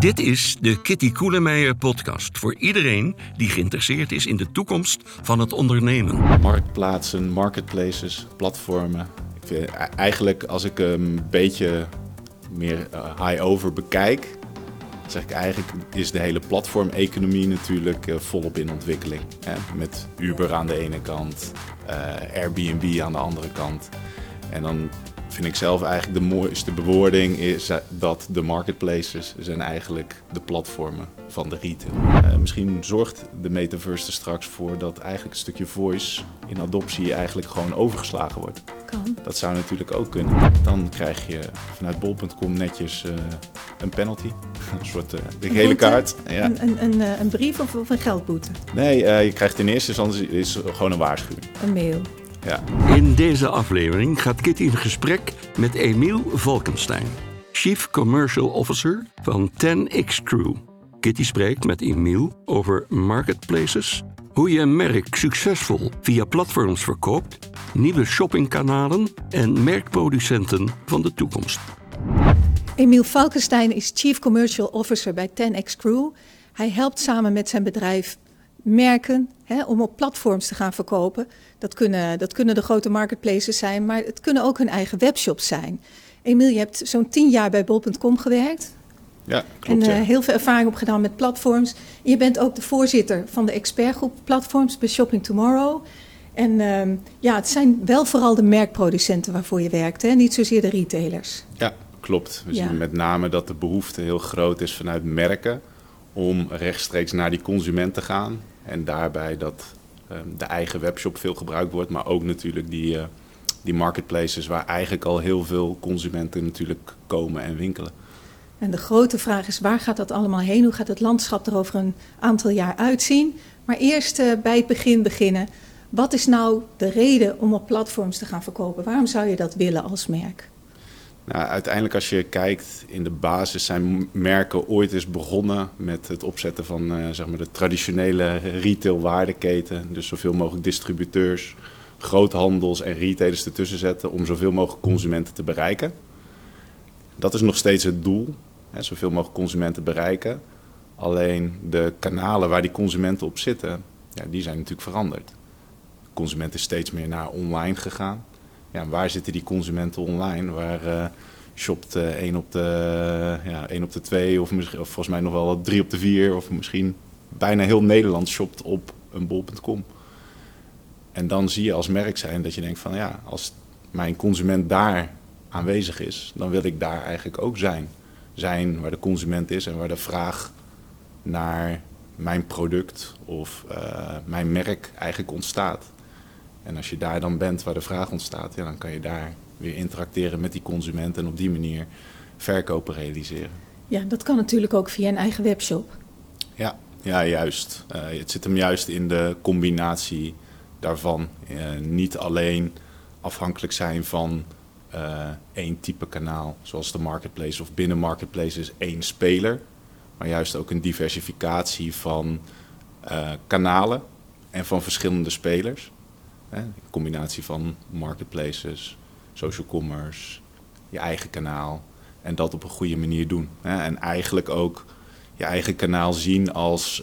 Dit is de Kitty Koelemeijer podcast voor iedereen die geïnteresseerd is in de toekomst van het ondernemen. Marktplaatsen, marketplaces, platformen. Ik vind, e- eigenlijk als ik een beetje meer eh, high-over bekijk, zeg ik eigenlijk is de hele platformeconomie natuurlijk eh, volop in ontwikkeling. Met Uber aan de ene kant, eh, Airbnb aan de andere kant. En dan vind ik zelf eigenlijk de mooiste bewoording is dat de marketplaces zijn eigenlijk de platformen van de retail. Uh, misschien zorgt de metaverse er straks voor dat eigenlijk een stukje voice in adoptie eigenlijk gewoon overgeslagen wordt. Kan. Dat zou natuurlijk ook kunnen. Dan krijg je vanuit bol.com netjes uh, een penalty. Een soort uh, de gele kaart. Ja. Een, een, een, een, brief of, of, een geldboete? Nee, je krijgt in eerste instantie is gewoon een waarschuwing. Een mail. Ja. In deze aflevering gaat Kitty in gesprek met Emiel Valkenstein, Chief Commercial Officer van 10x Crew. Kitty spreekt met Emiel over marketplaces, hoe je een merk succesvol via platforms verkoopt, nieuwe shoppingkanalen en merkproducenten van de toekomst. Emiel Valkenstein is Chief Commercial Officer bij 10x Crew. Hij helpt samen met zijn bedrijf merken hè, om op platforms te gaan verkopen. Dat kunnen, dat kunnen de grote marketplaces zijn, maar het kunnen ook hun eigen webshops zijn. Emiel, je hebt zo'n tien jaar bij bol.com gewerkt. Ja, klopt. En uh, heel veel ervaring opgedaan met platforms. je bent ook de voorzitter van de expertgroep platforms bij Shopping Tomorrow. En uh, ja, het zijn wel vooral de merkproducenten waarvoor je werkt, hè? niet zozeer de retailers. Ja, klopt. We ja. zien met name dat de behoefte heel groot is vanuit merken om rechtstreeks naar die consument te gaan. En daarbij dat um, de eigen webshop veel gebruikt wordt, maar ook natuurlijk die, uh, die marketplaces waar eigenlijk al heel veel consumenten natuurlijk komen en winkelen. En de grote vraag is, waar gaat dat allemaal heen? Hoe gaat het landschap er over een aantal jaar uitzien? Maar eerst uh, bij het begin beginnen. Wat is nou de reden om op platforms te gaan verkopen? Waarom zou je dat willen als merk? Nou, uiteindelijk als je kijkt in de basis zijn merken ooit eens begonnen met het opzetten van uh, zeg maar de traditionele retail waardeketen. Dus zoveel mogelijk distributeurs, groothandels en retailers ertussen zetten om zoveel mogelijk consumenten te bereiken. Dat is nog steeds het doel, hè, zoveel mogelijk consumenten bereiken. Alleen de kanalen waar die consumenten op zitten, ja, die zijn natuurlijk veranderd. De consument is steeds meer naar online gegaan ja, waar zitten die consumenten online? Waar uh, shopt uh, één op de, ja, op de twee of, misschien, of volgens mij nog wel drie op de vier of misschien bijna heel Nederland shopt op een bol.com. En dan zie je als merk zijn dat je denkt van ja, als mijn consument daar aanwezig is, dan wil ik daar eigenlijk ook zijn. Zijn waar de consument is en waar de vraag naar mijn product of uh, mijn merk eigenlijk ontstaat. En als je daar dan bent waar de vraag ontstaat, ja, dan kan je daar weer interacteren met die consument en op die manier verkopen realiseren. Ja, dat kan natuurlijk ook via een eigen webshop. Ja, ja juist. Uh, het zit hem juist in de combinatie daarvan. Uh, niet alleen afhankelijk zijn van uh, één type kanaal, zoals de marketplace of binnen marketplace is één speler. Maar juist ook een diversificatie van kanalen en van verschillende spelers. Een combinatie van marketplaces, social commerce, je eigen kanaal. En dat op een goede manier doen. En eigenlijk ook je eigen kanaal zien als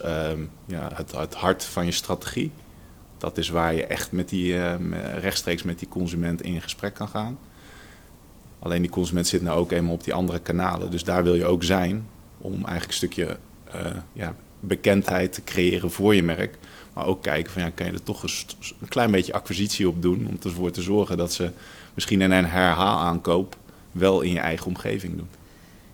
ja, het, hart van je strategie. Dat is waar je echt met die, uh, rechtstreeks met die consument in gesprek kan gaan. Alleen die consument zit nou ook eenmaal op die andere kanalen. Dus daar wil je ook zijn om eigenlijk een stukje uh, ja, bekendheid te creëren voor je merk. Maar ook kijken van ja, kan je er toch een klein beetje acquisitie op doen. Om ervoor te zorgen dat ze misschien in een herhaalaankoop wel in je eigen omgeving doen.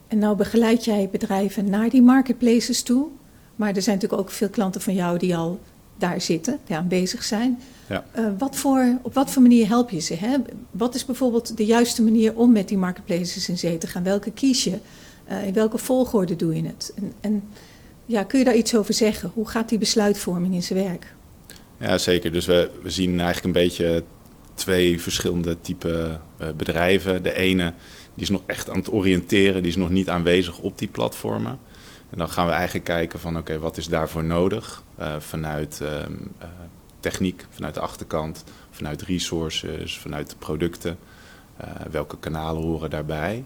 En nou begeleid jij bedrijven naar die marketplaces toe. Maar er zijn natuurlijk ook veel klanten van jou die al daar zitten, die aanwezig zijn. Ja. Uh, wat voor, op wat voor manier help je ze? Hè? Wat is bijvoorbeeld de juiste manier om met die marketplaces in zee te gaan? Welke kies je? Uh, in welke volgorde doe je het? En, en ja, kun je daar iets over zeggen? Hoe gaat die besluitvorming in zijn werk? Ja, zeker. Dus we, we zien eigenlijk een beetje twee verschillende type uh, bedrijven. De ene die is nog echt aan het oriënteren, die is nog niet aanwezig op die platformen. En dan gaan we eigenlijk kijken van oké, wat is daarvoor nodig uh, vanuit uh, techniek, vanuit de achterkant, vanuit resources, vanuit de producten. welke kanalen horen daarbij?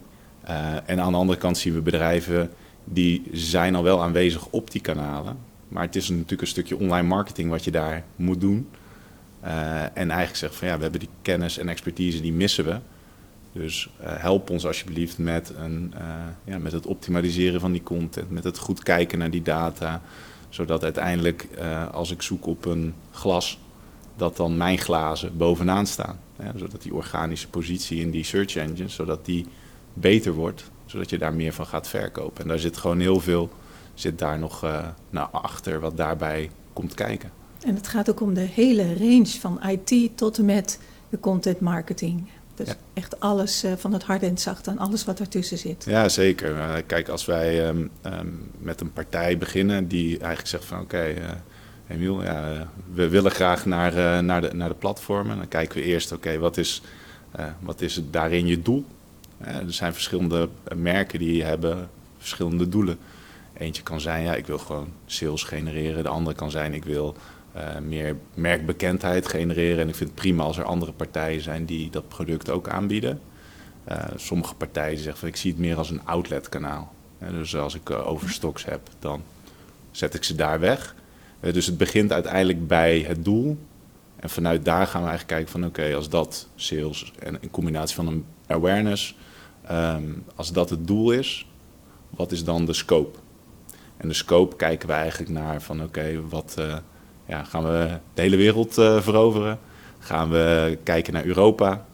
en aan de andere kant zien we bedrijven die zijn al wel aanwezig op die kanalen. Maar het is natuurlijk een stukje online marketing wat je daar moet doen. Uh, en eigenlijk zegt van ja, we hebben die kennis en expertise, die missen we. Dus uh, help ons alsjeblieft met, een, uh, ja, met het optimaliseren van die content, met het goed kijken naar die data. Zodat uiteindelijk, als ik zoek op een glas, dat dan mijn glazen bovenaan staan. zodat die organische positie in die search engines, zodat die beter wordt, zodat je daar meer van gaat verkopen. En daar zit gewoon heel veel, zit daar nog naar achter wat daarbij komt kijken. En het gaat ook om de hele range van IT tot en met de content marketing. Dus echt alles uh, van het harde en het zachte en alles wat ertussen zit. Ja, zeker. Uh, kijk, als wij um, um, met een partij beginnen die eigenlijk zegt van oké, okay, uh, Emiel, ja, we willen graag naar, naar, de, naar de platformen. Dan kijken we eerst, oké, okay, wat, is, wat is daarin je doel? Er zijn verschillende merken die hebben verschillende doelen. Eentje kan zijn, ja, ik wil gewoon sales genereren. De andere kan zijn, ik wil uh, meer merkbekendheid genereren. En ik vind het prima als er andere partijen zijn die dat product ook aanbieden. Uh, sommige partijen zeggen van ik zie het meer als een outletkanaal. Dus als ik overstocks heb, dan zet ik ze daar weg. dus het begint uiteindelijk bij het doel. En vanuit daar gaan we eigenlijk kijken van oké, als dat sales en in combinatie van een awareness, um, als dat het doel is, wat is dan de scope? En de scope kijken we eigenlijk naar van oké, wat ja, gaan we de hele wereld uh, veroveren? Gaan we kijken naar Europa?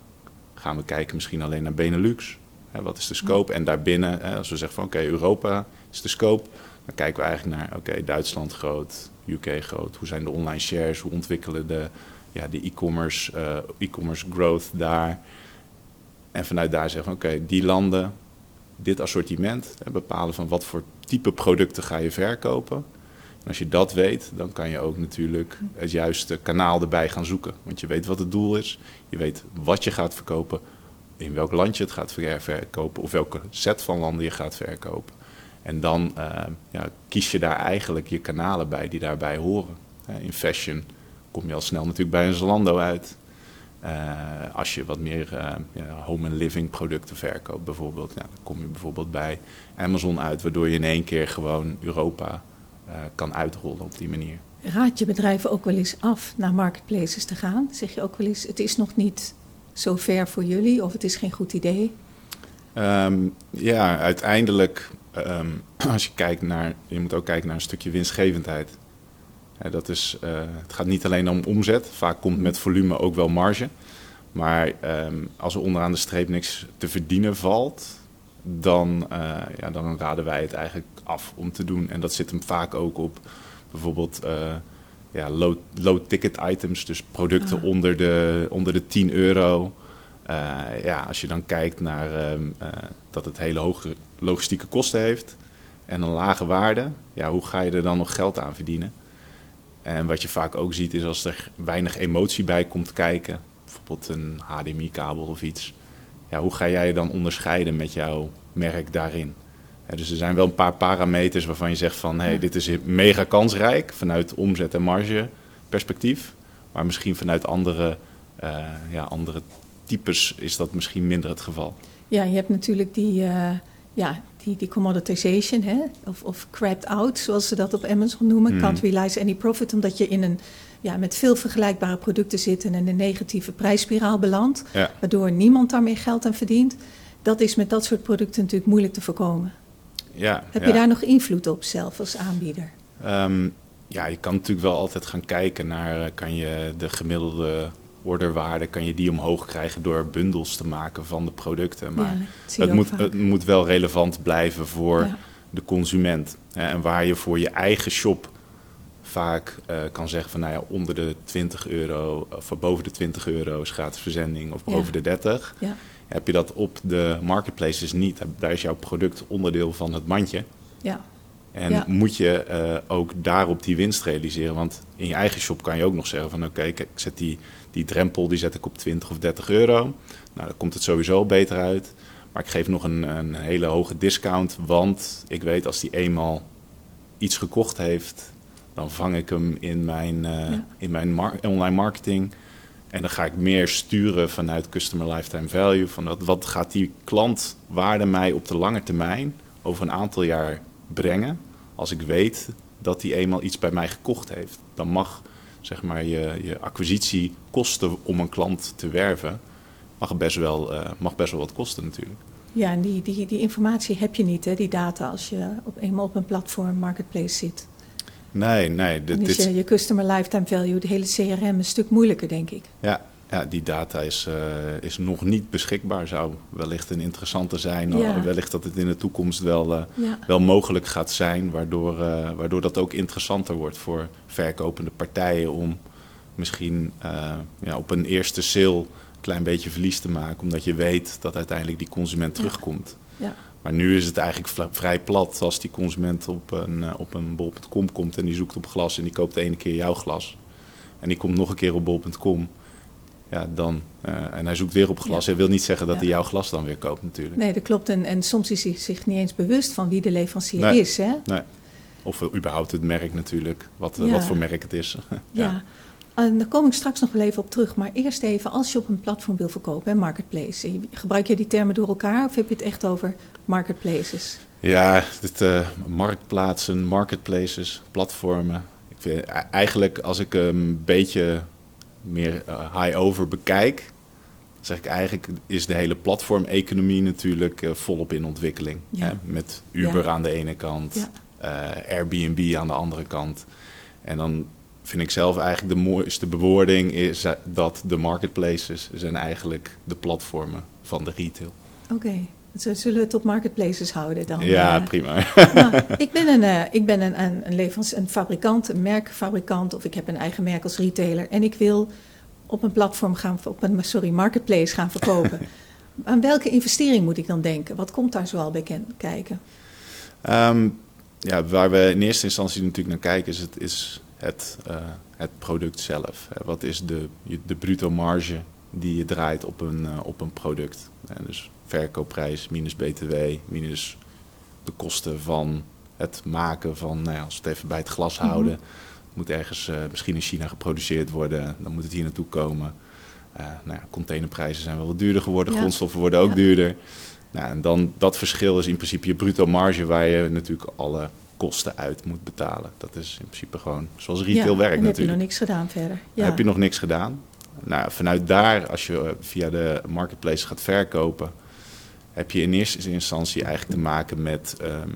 Gaan we kijken misschien alleen naar Benelux? Hè, wat is de scope? En daarbinnen, hè, als we zeggen van oké, Europa is de scope, dan kijken we eigenlijk naar oké, Duitsland groot, UK groot. Hoe zijn de online shares? Hoe ontwikkelen de ja, de e-commerce uh, e-commerce growth daar? En vanuit daar zeggen van oké, die landen, dit assortiment, hè, bepalen van wat voor type producten ga je verkopen als je dat weet, dan kan je ook natuurlijk het juiste kanaal erbij gaan zoeken. Want je weet wat het doel is, je weet wat je gaat verkopen, in welk land je het gaat verkopen of welke set van landen je gaat verkopen. En dan uh, ja, kies je daar eigenlijk je kanalen bij die daarbij horen. in fashion kom je al snel natuurlijk bij een Zalando uit. Uh, als je wat meer ja, home and living producten verkoopt bijvoorbeeld, ja, dan kom je bijvoorbeeld bij Amazon uit, waardoor je in één keer gewoon Europa uh, kan uitrollen op die manier. Raad je bedrijven ook wel eens af naar marketplaces te gaan? Zeg je ook wel eens, het is nog niet zo ver voor jullie of het is geen goed idee? Um, ja, uiteindelijk, um, als je kijkt naar, je moet ook kijken naar een stukje winstgevendheid. Dat is, uh, het gaat niet alleen om omzet, vaak komt met volume ook wel marge. Maar um, als er onderaan de streep niks te verdienen valt, dan, uh, ja, dan raden wij het eigenlijk af om te doen. En dat zit hem vaak ook op bijvoorbeeld uh, ja, low, low ticket items, dus producten ah. onder, de, onder de 10 euro. Uh, ja, als je dan kijkt naar um, dat het hele hoge logistieke kosten heeft en een lage waarde, ja, hoe ga je er dan nog geld aan verdienen? En wat je vaak ook ziet is als er weinig emotie bij komt kijken, bijvoorbeeld een HDMI-kabel of iets, ja, hoe ga jij je dan onderscheiden met jouw merk daarin? Ja, dus er zijn wel een paar parameters waarvan je zegt van hey, dit is mega kansrijk vanuit omzet en marge perspectief. Maar misschien vanuit andere, uh, ja, andere types is dat misschien minder het geval. Ja, je hebt natuurlijk die, uh, ja, die, die commoditization, hè? Of, of crapped out, zoals ze dat op Amazon noemen. Mm. Can't realize any profit, omdat je in een ja, met veel vergelijkbare producten zit en in een negatieve prijsspiraal belandt. Ja. Waardoor niemand daar meer geld aan verdient. Dat is met dat soort producten natuurlijk moeilijk te voorkomen. Ja, Heb ja. je daar nog invloed op zelf als aanbieder? Um, ja, je kan natuurlijk wel altijd gaan kijken naar... kan je de gemiddelde orderwaarde... kan je die omhoog krijgen door bundels te maken van de producten. Maar ja, het, moet, het moet wel relevant blijven voor ja. de consument. En waar je voor je eigen shop vaak uh, kan zeggen van... nou ja, onder de 20 euro of boven de 20 euro is gratis verzending... of boven de 30... Ja heb je dat op de marketplaces niet. Daar is jouw product onderdeel van het mandje. Ja. En ja. moet je uh, ook daarop die winst realiseren. Want in je eigen shop kan je ook nog zeggen van... oké, okay, ik zet die, die drempel die zet ik op 20 of 30 euro. Nou, dan komt het sowieso beter uit. Maar ik geef nog een, een hele hoge discount. Want ik weet als die eenmaal iets gekocht heeft... dan vang ik hem in mijn, uh, ja. in mijn mar online marketing... En dan ga ik meer sturen vanuit customer lifetime value. Van wat, wat gaat die klantwaarde mij op de lange termijn over een aantal jaar brengen als ik weet dat hij eenmaal iets bij mij gekocht heeft. Dan mag zeg maar, je, je acquisitiekosten om een klant te werven, mag best wel, uh, mag best wel wat kosten natuurlijk. Ja, en die, die, die informatie heb je niet, hè, die data, als je op, eenmaal op een platform marketplace zit. Nee, nee. Dan is je, je customer lifetime value, de hele CRM, een stuk moeilijker, denk ik. Ja, ja, die data is, uh, is nog niet beschikbaar. Zou wellicht een interessante zijn. Ja. Wellicht dat het in de toekomst wel, uh, ja. wel mogelijk gaat zijn. Waardoor, uh, waardoor dat ook interessanter wordt voor verkopende partijen. Om misschien ja, op een eerste sale een klein beetje verlies te maken. Omdat je weet dat uiteindelijk die consument terugkomt. Ja. Maar nu is het eigenlijk vrij plat als die consument op een, op een bol.com komt en die zoekt op glas en die koopt de ene keer jouw glas. En die komt nog een keer op bol.com ja, dan, uh, en hij zoekt weer op glas. Hij wil niet zeggen dat hij jouw glas dan weer koopt natuurlijk. Nee, dat klopt. En, en soms is hij zich niet eens bewust van wie de leverancier is. Hè? Nee. Of überhaupt het merk natuurlijk, wat, wat voor merk het is. ja. En daar kom ik straks nog wel even op terug. Maar eerst even, als je op een platform wil verkopen, hè, marketplace. Gebruik je die termen door elkaar of heb je het echt over marketplaces? Ja, uh, marktplaatsen, marketplaces, platformen. Ik vind, eigenlijk als ik een beetje meer uh, high-over bekijk, zeg ik eigenlijk is de hele platformeconomie natuurlijk uh, volop in ontwikkeling. Hè? Met Uber aan de ene kant, ja. uh, Airbnb aan de andere kant. En dan vind ik zelf eigenlijk de mooiste bewoording is dat de marketplaces zijn eigenlijk de platformen van de retail. Oké. Zullen we het op marketplaces houden dan? Ja, prima. Nou, ik ben, een, uh, ik ben een, een, een, levens, een fabrikant, een merkfabrikant, of ik heb een eigen merk als retailer. En ik wil op een platform gaan, op een sorry, marketplace gaan verkopen. Aan welke investering moet ik dan denken? Wat komt daar zoal bij kijken? Um, ja, waar we in eerste instantie natuurlijk naar kijken is het, is het, uh, het product zelf. Wat is de, de bruto marge die je draait op een, uh, op een product? En dus verkoopprijs minus btw, minus de kosten van het maken van, nou ja, als we het even bij het glas mm -hmm. houden, moet ergens uh, misschien in China geproduceerd worden, dan moet het hier naartoe komen. Uh, nou ja, containerprijzen zijn wel wat duurder geworden, ja. grondstoffen worden ook duurder. Nou, en dan dat verschil is in principe je bruto marge waar je natuurlijk alle kosten uit moet betalen. Dat is in principe gewoon zoals retail werkt natuurlijk. heb je nog niks gedaan verder. Ja. heb je nog niks gedaan. Nou, vanuit daar, als je via de marketplace gaat verkopen, heb je in eerste instantie eigenlijk te maken met um,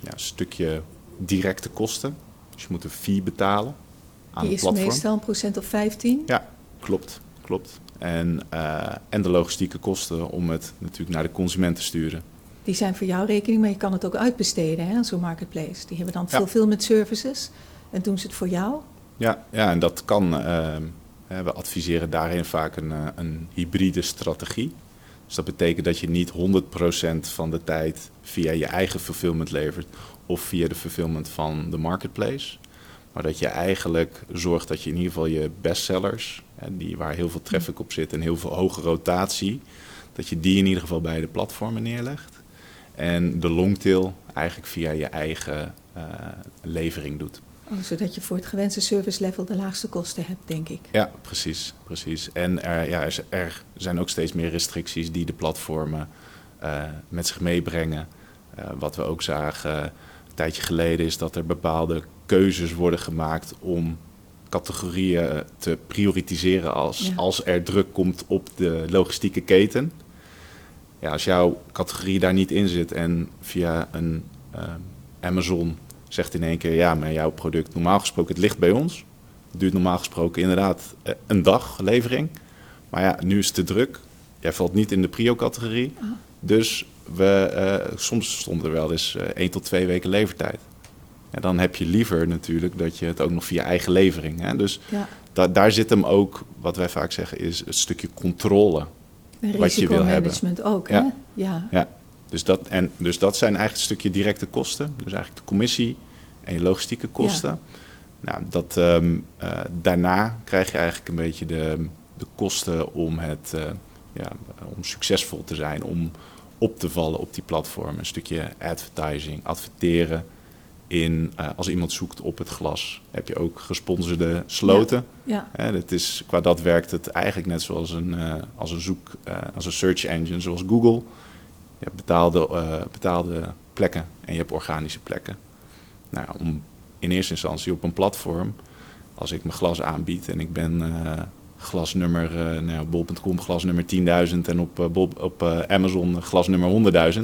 ja, een stukje directe kosten. Dus je moet een fee betalen aan Die het platform. is meestal een procent of 15? Ja, klopt. klopt. En, uh, en de logistieke kosten om het natuurlijk naar de consument te sturen. Die zijn voor jouw rekening, maar je kan het ook uitbesteden aan zo'n marketplace. Die hebben dan ja. fulfillment services en doen ze het voor jou? Ja, ja en dat kan. Uh, we adviseren daarin vaak een, uh, een hybride strategie. Dus dat betekent dat je niet 100% van de tijd via je eigen fulfillment levert of via de fulfillment van de marketplace. Maar dat je eigenlijk zorgt dat je in ieder geval je bestsellers, die, waar heel veel traffic op zit en heel veel hoge rotatie, dat je die in ieder geval bij de platformen neerlegt. En de longtail eigenlijk via je eigen uh, levering doet. Oh, zodat je voor het gewenste service level de laagste kosten hebt, denk ik. Ja, precies. precies. En er, ja, er zijn ook steeds meer restricties die de platformen uh, met zich meebrengen. Uh, wat we ook zagen een tijdje geleden is dat er bepaalde keuzes worden gemaakt om categorieën te prioritiseren als, ja. als er druk komt op de logistieke keten. Ja, als jouw categorie daar niet in zit en via een uh, Amazon zegt in één keer, ja, maar jouw product, normaal gesproken, het ligt bij ons. Het duurt normaal gesproken inderdaad een dag levering. Maar ja, nu is het te druk. Jij valt niet in de prio-categorie. Oh. Dus we, uh, soms stond er wel eens uh, één tot twee weken levertijd. Ja, dan heb je liever natuurlijk dat je het ook nog via eigen levering. Hè? Dus ja. da daar zit hem ook, wat wij vaak zeggen, is een stukje controle. Wat je wil hebben. ook, ja. hè? Ja. ja. Dus dat, en, dus dat zijn eigenlijk een stukje directe kosten. Dus eigenlijk de commissie en je logistieke kosten. Ja. Nou, dat, um, uh, daarna krijg je eigenlijk een beetje de, de kosten om, het, uh, ja, om succesvol te zijn, om op te vallen op die platform. Een stukje advertising, adverteren. In, uh, als iemand zoekt op het glas, heb je ook gesponsorde sloten. Ja. Ja. Dat is, qua dat werkt het eigenlijk net zoals een, als een zoek, als een search engine, zoals Google. Je hebt betaalde, betaalde plekken en je hebt organische plekken. Nou, om in eerste instantie op een platform, als ik mijn glas aanbied en ik ben uh, glas nummer, uh, nou ja, bol.com glas nummer 10.000 en op, bol, op Amazon glas nummer 100.000,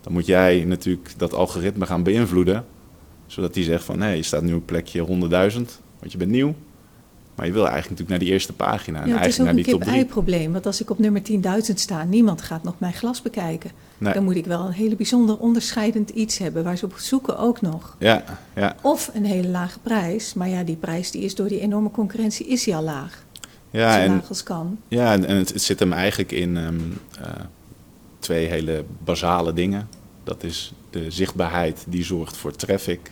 dan moet jij natuurlijk dat algoritme gaan beïnvloeden, zodat die zegt van, hé, je staat nu op plekje 100.000, want je bent nieuw. Maar je wil eigenlijk natuurlijk naar die eerste pagina. En ja, het is ook naar een kip-ei-probleem. Want als ik op nummer 10.000 sta, niemand gaat nog mijn glas bekijken. Nee. Dan moet ik wel een hele bijzonder onderscheidend iets hebben waar ze op zoeken ook nog. Ja, ja. Of een hele lage prijs. Maar ja, die prijs die is door die enorme concurrentie is die al laag. Ja, Zo en, laag als kan. ja, en en het, het zit hem eigenlijk in ehm, eh, twee hele basale dingen. Dat is de zichtbaarheid die zorgt voor traffic.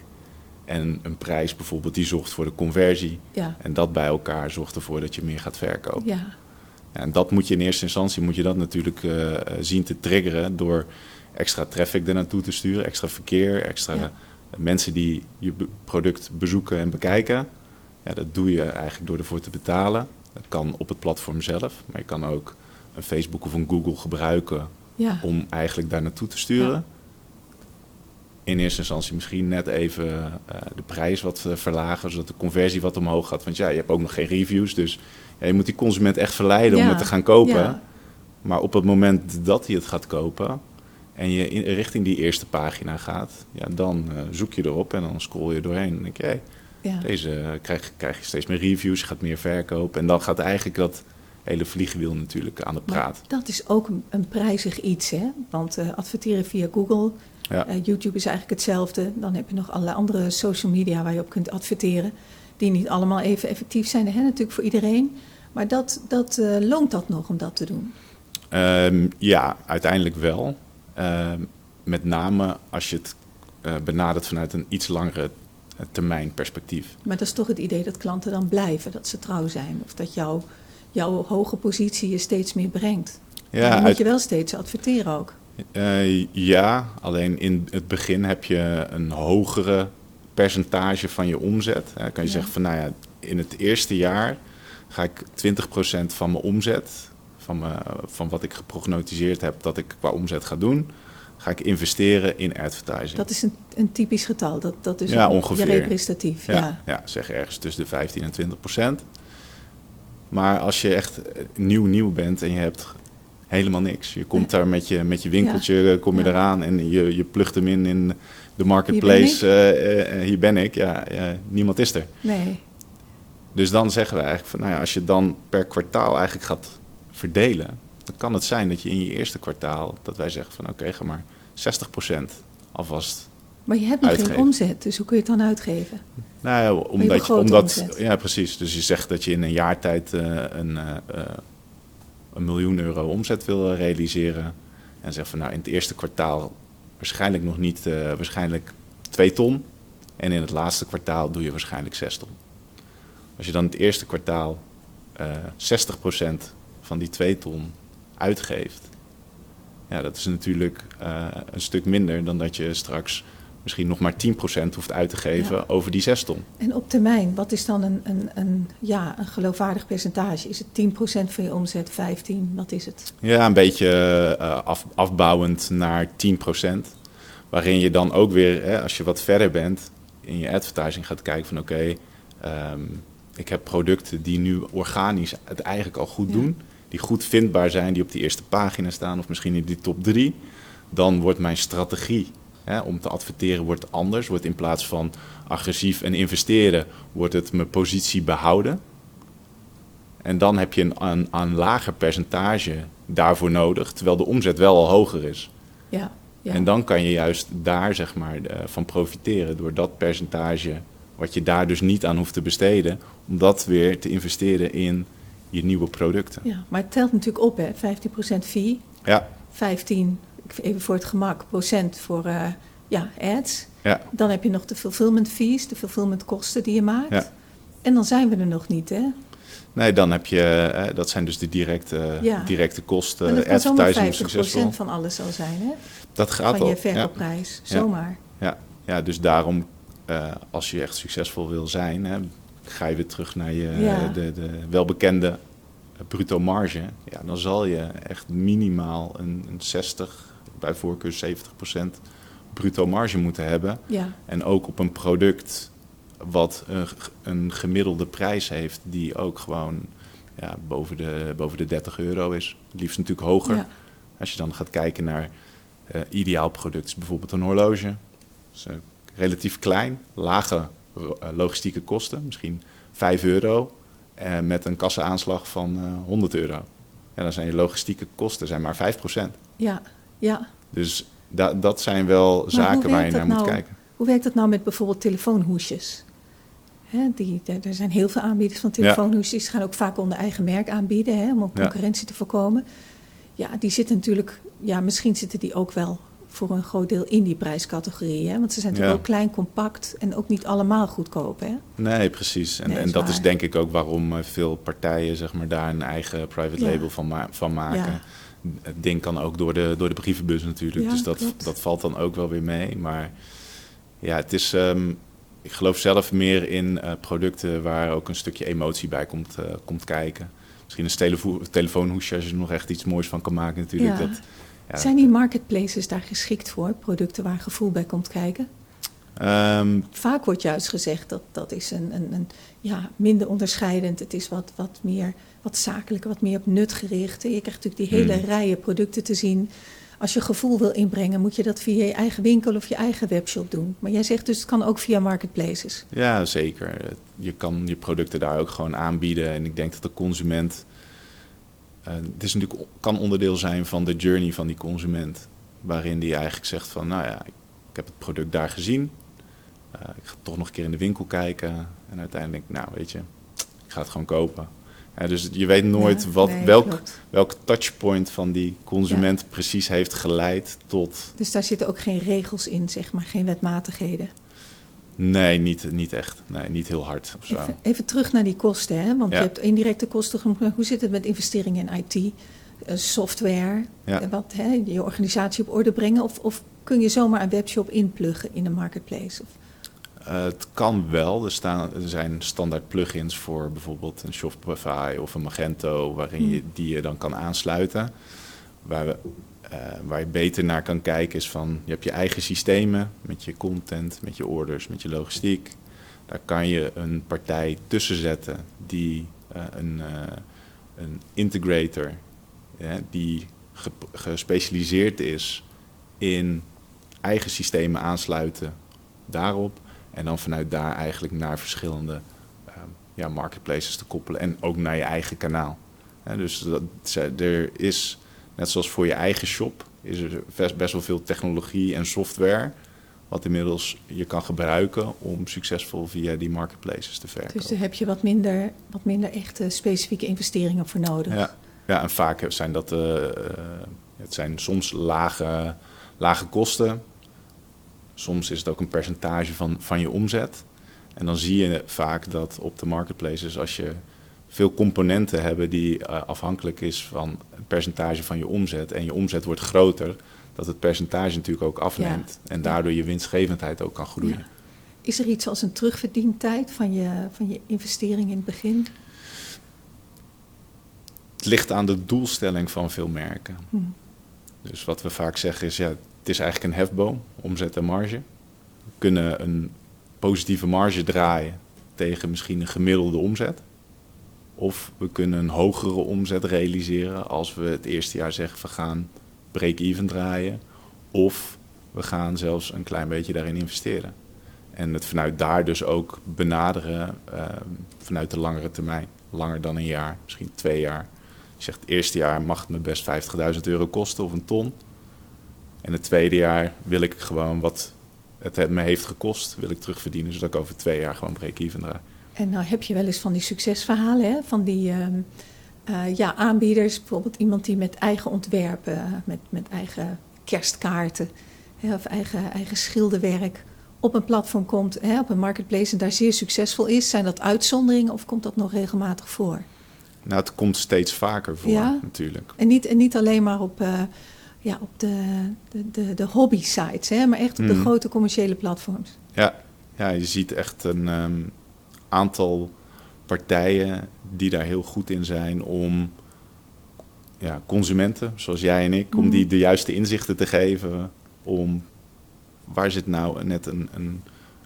En een prijs bijvoorbeeld die zorgt voor de conversie. Ja, En dat bij elkaar zorgt ervoor dat je meer gaat verkopen. ja, en dat moet je in eerste instantie moet je dat natuurlijk eh, zien te triggeren door extra traffic er naartoe te sturen, extra verkeer, extra Ja. mensen die je product bezoeken en bekijken. Ja, dat doe je eigenlijk door ervoor te betalen. Dat kan op het platform zelf, maar je kan ook een Facebook of een Google gebruiken ja. om eigenlijk daar naartoe te sturen. In eerste instantie misschien net even eh, de prijs wat eh, verlagen, zodat de conversie wat omhoog gaat. Want ja, je hebt ook nog geen reviews, dus ja, je moet die consument echt verleiden om het te gaan kopen. Ja. Maar op het moment dat hij het gaat kopen en je in, richting die eerste pagina gaat, ja, dan eh, zoek je erop en dan scroll je doorheen. En dan denk je, hey, deze krijg, krijg je steeds meer reviews, je gaat meer verkopen. En dan gaat eigenlijk dat hele vliegwiel natuurlijk aan de Maar praat. dat is ook een, een prijzig iets, hè? Want adverteren via Google, Ja. eh, YouTube is eigenlijk hetzelfde. Dan heb je nog allerlei andere social media waar je op kunt adverteren. Die niet allemaal even effectief zijn, hè? natuurlijk voor iedereen. Maar dat, dat eh, loont dat nog om dat te doen. Ehm, ja, uiteindelijk wel. Ehm, met name als je het eh, benadert vanuit een iets langere termijn perspectief. Maar dat is toch het idee dat klanten dan blijven, dat ze trouw zijn. Of dat jouw, jouw hoge positie je steeds meer brengt. Ja, dan moet uit- je wel steeds adverteren ook. Eh, ja, alleen in het begin heb je een hogere percentage van je omzet. Eh, kan je Ja. zeggen van, nou ja, in het eerste jaar ga ik 20% van mijn omzet, van, mijn, van wat ik geprognotiseerd heb dat ik qua omzet ga doen, ga ik investeren in advertising. Dat is een, een typisch getal. Dat, dat is Ja, een- ongeveer. representatief. Ja. Ja, ja. zeg ergens tussen de 15 en 20 procent. Maar als je echt nieuw nieuw bent en je hebt helemaal niks. Je komt daar met je, met je winkeltje, eh, kom je eraan en je, je plugt hem in in de marketplace. Hier ben eh, eh, eh, hier ben ik. Ja, niemand is er. Nee, Dus dan zeggen we eigenlijk van, nou ja, als je dan per kwartaal eigenlijk gaat verdelen, dan kan het zijn dat je in je eerste kwartaal, dat wij zeggen van oké, ga maar 60 procent alvast maar je hebt nog Uitgeven. geen omzet, dus hoe kun je het dan uitgeven? Nou ja, omdat, je, omdat omzet. ja, precies. Dus je zegt dat je in een jaar tijd een, een miljoen euro omzet wil eh, realiseren. En zegt van nou in het eerste kwartaal waarschijnlijk nog niet, eh, waarschijnlijk twee ton. En in het laatste kwartaal doe je waarschijnlijk zes ton. Als je dan het eerste kwartaal eh 60% van die twee ton uitgeeft. Ja, dat is natuurlijk een stuk minder dan dat je straks misschien nog maar 10% hoeft uit te geven Ja. over die 6 ton. En op termijn, wat is dan een, een, een, ja, een geloofwaardig percentage? Is het 10% van je omzet, 15%? Wat is het? Ja, een beetje eh, af, afbouwend naar 10%. Waarin je dan ook weer, hè, als je wat verder bent, in je advertising gaat kijken van oké, ehm, ik heb producten die nu organisch het eigenlijk al goed Ja. doen. Die goed vindbaar zijn, die op die eerste pagina staan of misschien in die top 3. Dan wordt mijn strategie hè, om te adverteren wordt anders. Wordt in plaats van agressief en investeren, wordt het mijn positie behouden. En dan heb je een, een, een lager percentage daarvoor nodig, terwijl de omzet wel al hoger is. Ja, ja. En dan kan je juist daar zeg maar, van profiteren door dat percentage, wat je daar dus niet aan hoeft te besteden, om dat weer te investeren in je nieuwe producten. ja, maar het telt natuurlijk op, hè? 15% fee, Ja, 15, even voor het gemak, procent voor eh, ja, ads. ja, Dan heb je nog de fulfillment fees, de fulfillment kosten die je maakt. Ja. En dan zijn we er nog niet, hè? nee, dan heb je, eh, dat zijn dus de directe, Ja. directe En kosten, dat kan advertising 50% succesvol. van alles al zijn, hè? Dat gaat van je verkoopprijs, zomaar. Ja, ja dus daarom, eh, als je echt succesvol wil zijn, hè, ga je weer terug naar je, de, de welbekende bruto marge. Ja, dan zal je echt minimaal een, een 60, bij voorkeur 70 procent bruto marge moeten hebben. Ja, En ook op een product wat een, een gemiddelde prijs heeft, die ook gewoon ja, boven, de, boven de 30 euro is. Liefst natuurlijk hoger. ja, Als je dan gaat kijken naar eh, ideaal product, is bijvoorbeeld een horloge. Eh, relatief klein, lage eh, logistieke kosten, misschien 5 euro. eh, met een kassa-aanslag van eh 100 euro. En dan zijn je logistieke kosten zijn maar 5%. ja, ja. Dus da- dat zijn wel zaken waar je naar moet nou? kijken. Hoe werkt dat nou met bijvoorbeeld telefoonhoesjes? Hè, die, er zijn heel veel aanbieders van telefoonhoesjes. Die gaan ook vaak onder eigen merk aanbieden, hè, om ook concurrentie te voorkomen. Ja, die zitten natuurlijk, ja, misschien zitten die ook wel voor een groot deel in die prijscategorie. Hè? Want ze zijn natuurlijk Ja. ook klein, compact en ook niet allemaal goedkoop. Hè? Nee, precies. En, Nee, en dat waar. is denk ik ook waarom eh, veel partijen zeg maar, daar een eigen private label van, ma- van maken. Het ding kan ook door de, door de brievenbus natuurlijk. Ja, dus dat, klopt. dat valt dan ook wel weer mee. Maar ja, het is. ehm, ik geloof zelf meer in eh, producten waar ook een stukje emotie bij komt, eh, komt kijken. Misschien een televo- telefoonhoesje als je er nog echt iets moois van kan maken natuurlijk. Ja. Dat, ja, Zijn die marketplaces daar geschikt voor? Producten waar gevoel bij komt kijken? ehm, Vaak wordt juist gezegd dat dat is een, een, een ja, minder onderscheidend. Het is wat, wat meer wat zakelijker, wat meer op nut gericht. Je krijgt natuurlijk die hele Hmm. rijen producten te zien. Als je gevoel wil inbrengen, moet je dat via je eigen winkel of je eigen webshop doen. Maar jij zegt dus het kan ook via marketplaces. Ja, zeker. Je kan je producten daar ook gewoon aanbieden. En ik denk dat de consument. eh, het is natuurlijk, kan onderdeel zijn van de journey van die consument. Waarin die eigenlijk zegt van, nou ja, ik, ik heb het product daar gezien. Eh, ik ga toch nog een keer in de winkel kijken. En uiteindelijk, nou weet je, ik ga het gewoon kopen. Ja, dus je weet nooit Ja, wat, nee, welk, klopt. welk touchpoint van die consument precies heeft geleid tot... Dus daar zitten ook geen regels in, zeg maar, geen wetmatigheden. Nee, niet, niet echt. Nee, niet heel hard of zo. Even, even terug naar die kosten, hè? want je hebt indirecte kosten Hoe zit het met investeringen in IT, eh, software, eh, wat, hè, je organisatie op orde brengen? Of, of kun je zomaar een webshop inpluggen in een marketplace? Of, Uh, het kan wel. Er, staan, er zijn standaard plugins voor bijvoorbeeld een Shopify of een Magento, waarin je Hmm. die je dan kan aansluiten. Waar, we, eh, waar je beter naar kan kijken is van, je hebt je eigen systemen met je content, met je orders, met je logistiek. Daar kan je een partij tussen zetten die eh, een, eh, een integrator, die ge- gespecialiseerd is in eigen systemen aansluiten daarop. En dan vanuit daar eigenlijk naar verschillende ehm, ja, marketplaces te koppelen. En ook naar je eigen kanaal. Dus dat, er is, net zoals voor je eigen shop, is er best, best wel veel technologie en software. Wat inmiddels je kan gebruiken om succesvol via die marketplaces te verkopen. dus daar heb je wat minder, wat minder echte specifieke investeringen voor nodig. Ja, ja en vaak zijn dat eh, eh, het zijn soms lage, lage kosten. Soms is het ook een percentage van, van je omzet. En dan zie je vaak dat op de marketplaces, als je veel componenten hebben die eh, afhankelijk is van het percentage van je omzet en je omzet wordt groter, dat het percentage natuurlijk ook afneemt. En daardoor je winstgevendheid ook kan groeien. Ja. Is er iets als een terugverdientijd van je, van je investering in het begin? Het ligt aan de doelstelling van veel merken. Hm. Dus wat we vaak zeggen is, ja, het is eigenlijk een hefboom, omzet en marge. We kunnen een positieve marge draaien tegen misschien een gemiddelde omzet. Of we kunnen een hogere omzet realiseren als we het eerste jaar zeggen we gaan break-even draaien. Of we gaan zelfs een klein beetje daarin investeren. En het vanuit daar dus ook benaderen eh, vanuit de langere termijn. Langer dan een jaar, misschien twee jaar. Je zegt het eerste jaar mag het me best 50.000 euro kosten of een ton. En het tweede jaar wil ik gewoon wat het me heeft gekost, wil ik terugverdienen. Zodat ik over twee jaar gewoon break-even draai. En nou heb je wel eens van die succesverhalen, hè? van die ehm, eh, ja, aanbieders. Bijvoorbeeld iemand die met eigen ontwerpen, met, met eigen kerstkaarten hè, of eigen, eigen schilderwerk op een platform komt, hè, op een marketplace en daar zeer succesvol is. Zijn dat uitzonderingen of komt dat nog regelmatig voor? Nou, het komt steeds vaker voor Ja? natuurlijk. En niet, en niet alleen maar op, eh, ja, op de, de, de, de hobby-sites, hè, maar echt op de Mhm. grote commerciële platforms. Ja, ja je ziet echt een ehm, aantal partijen die daar heel goed in zijn om ja, consumenten, zoals jij en ik, om Mhm. die de juiste inzichten te geven om waar zit nou net een, een,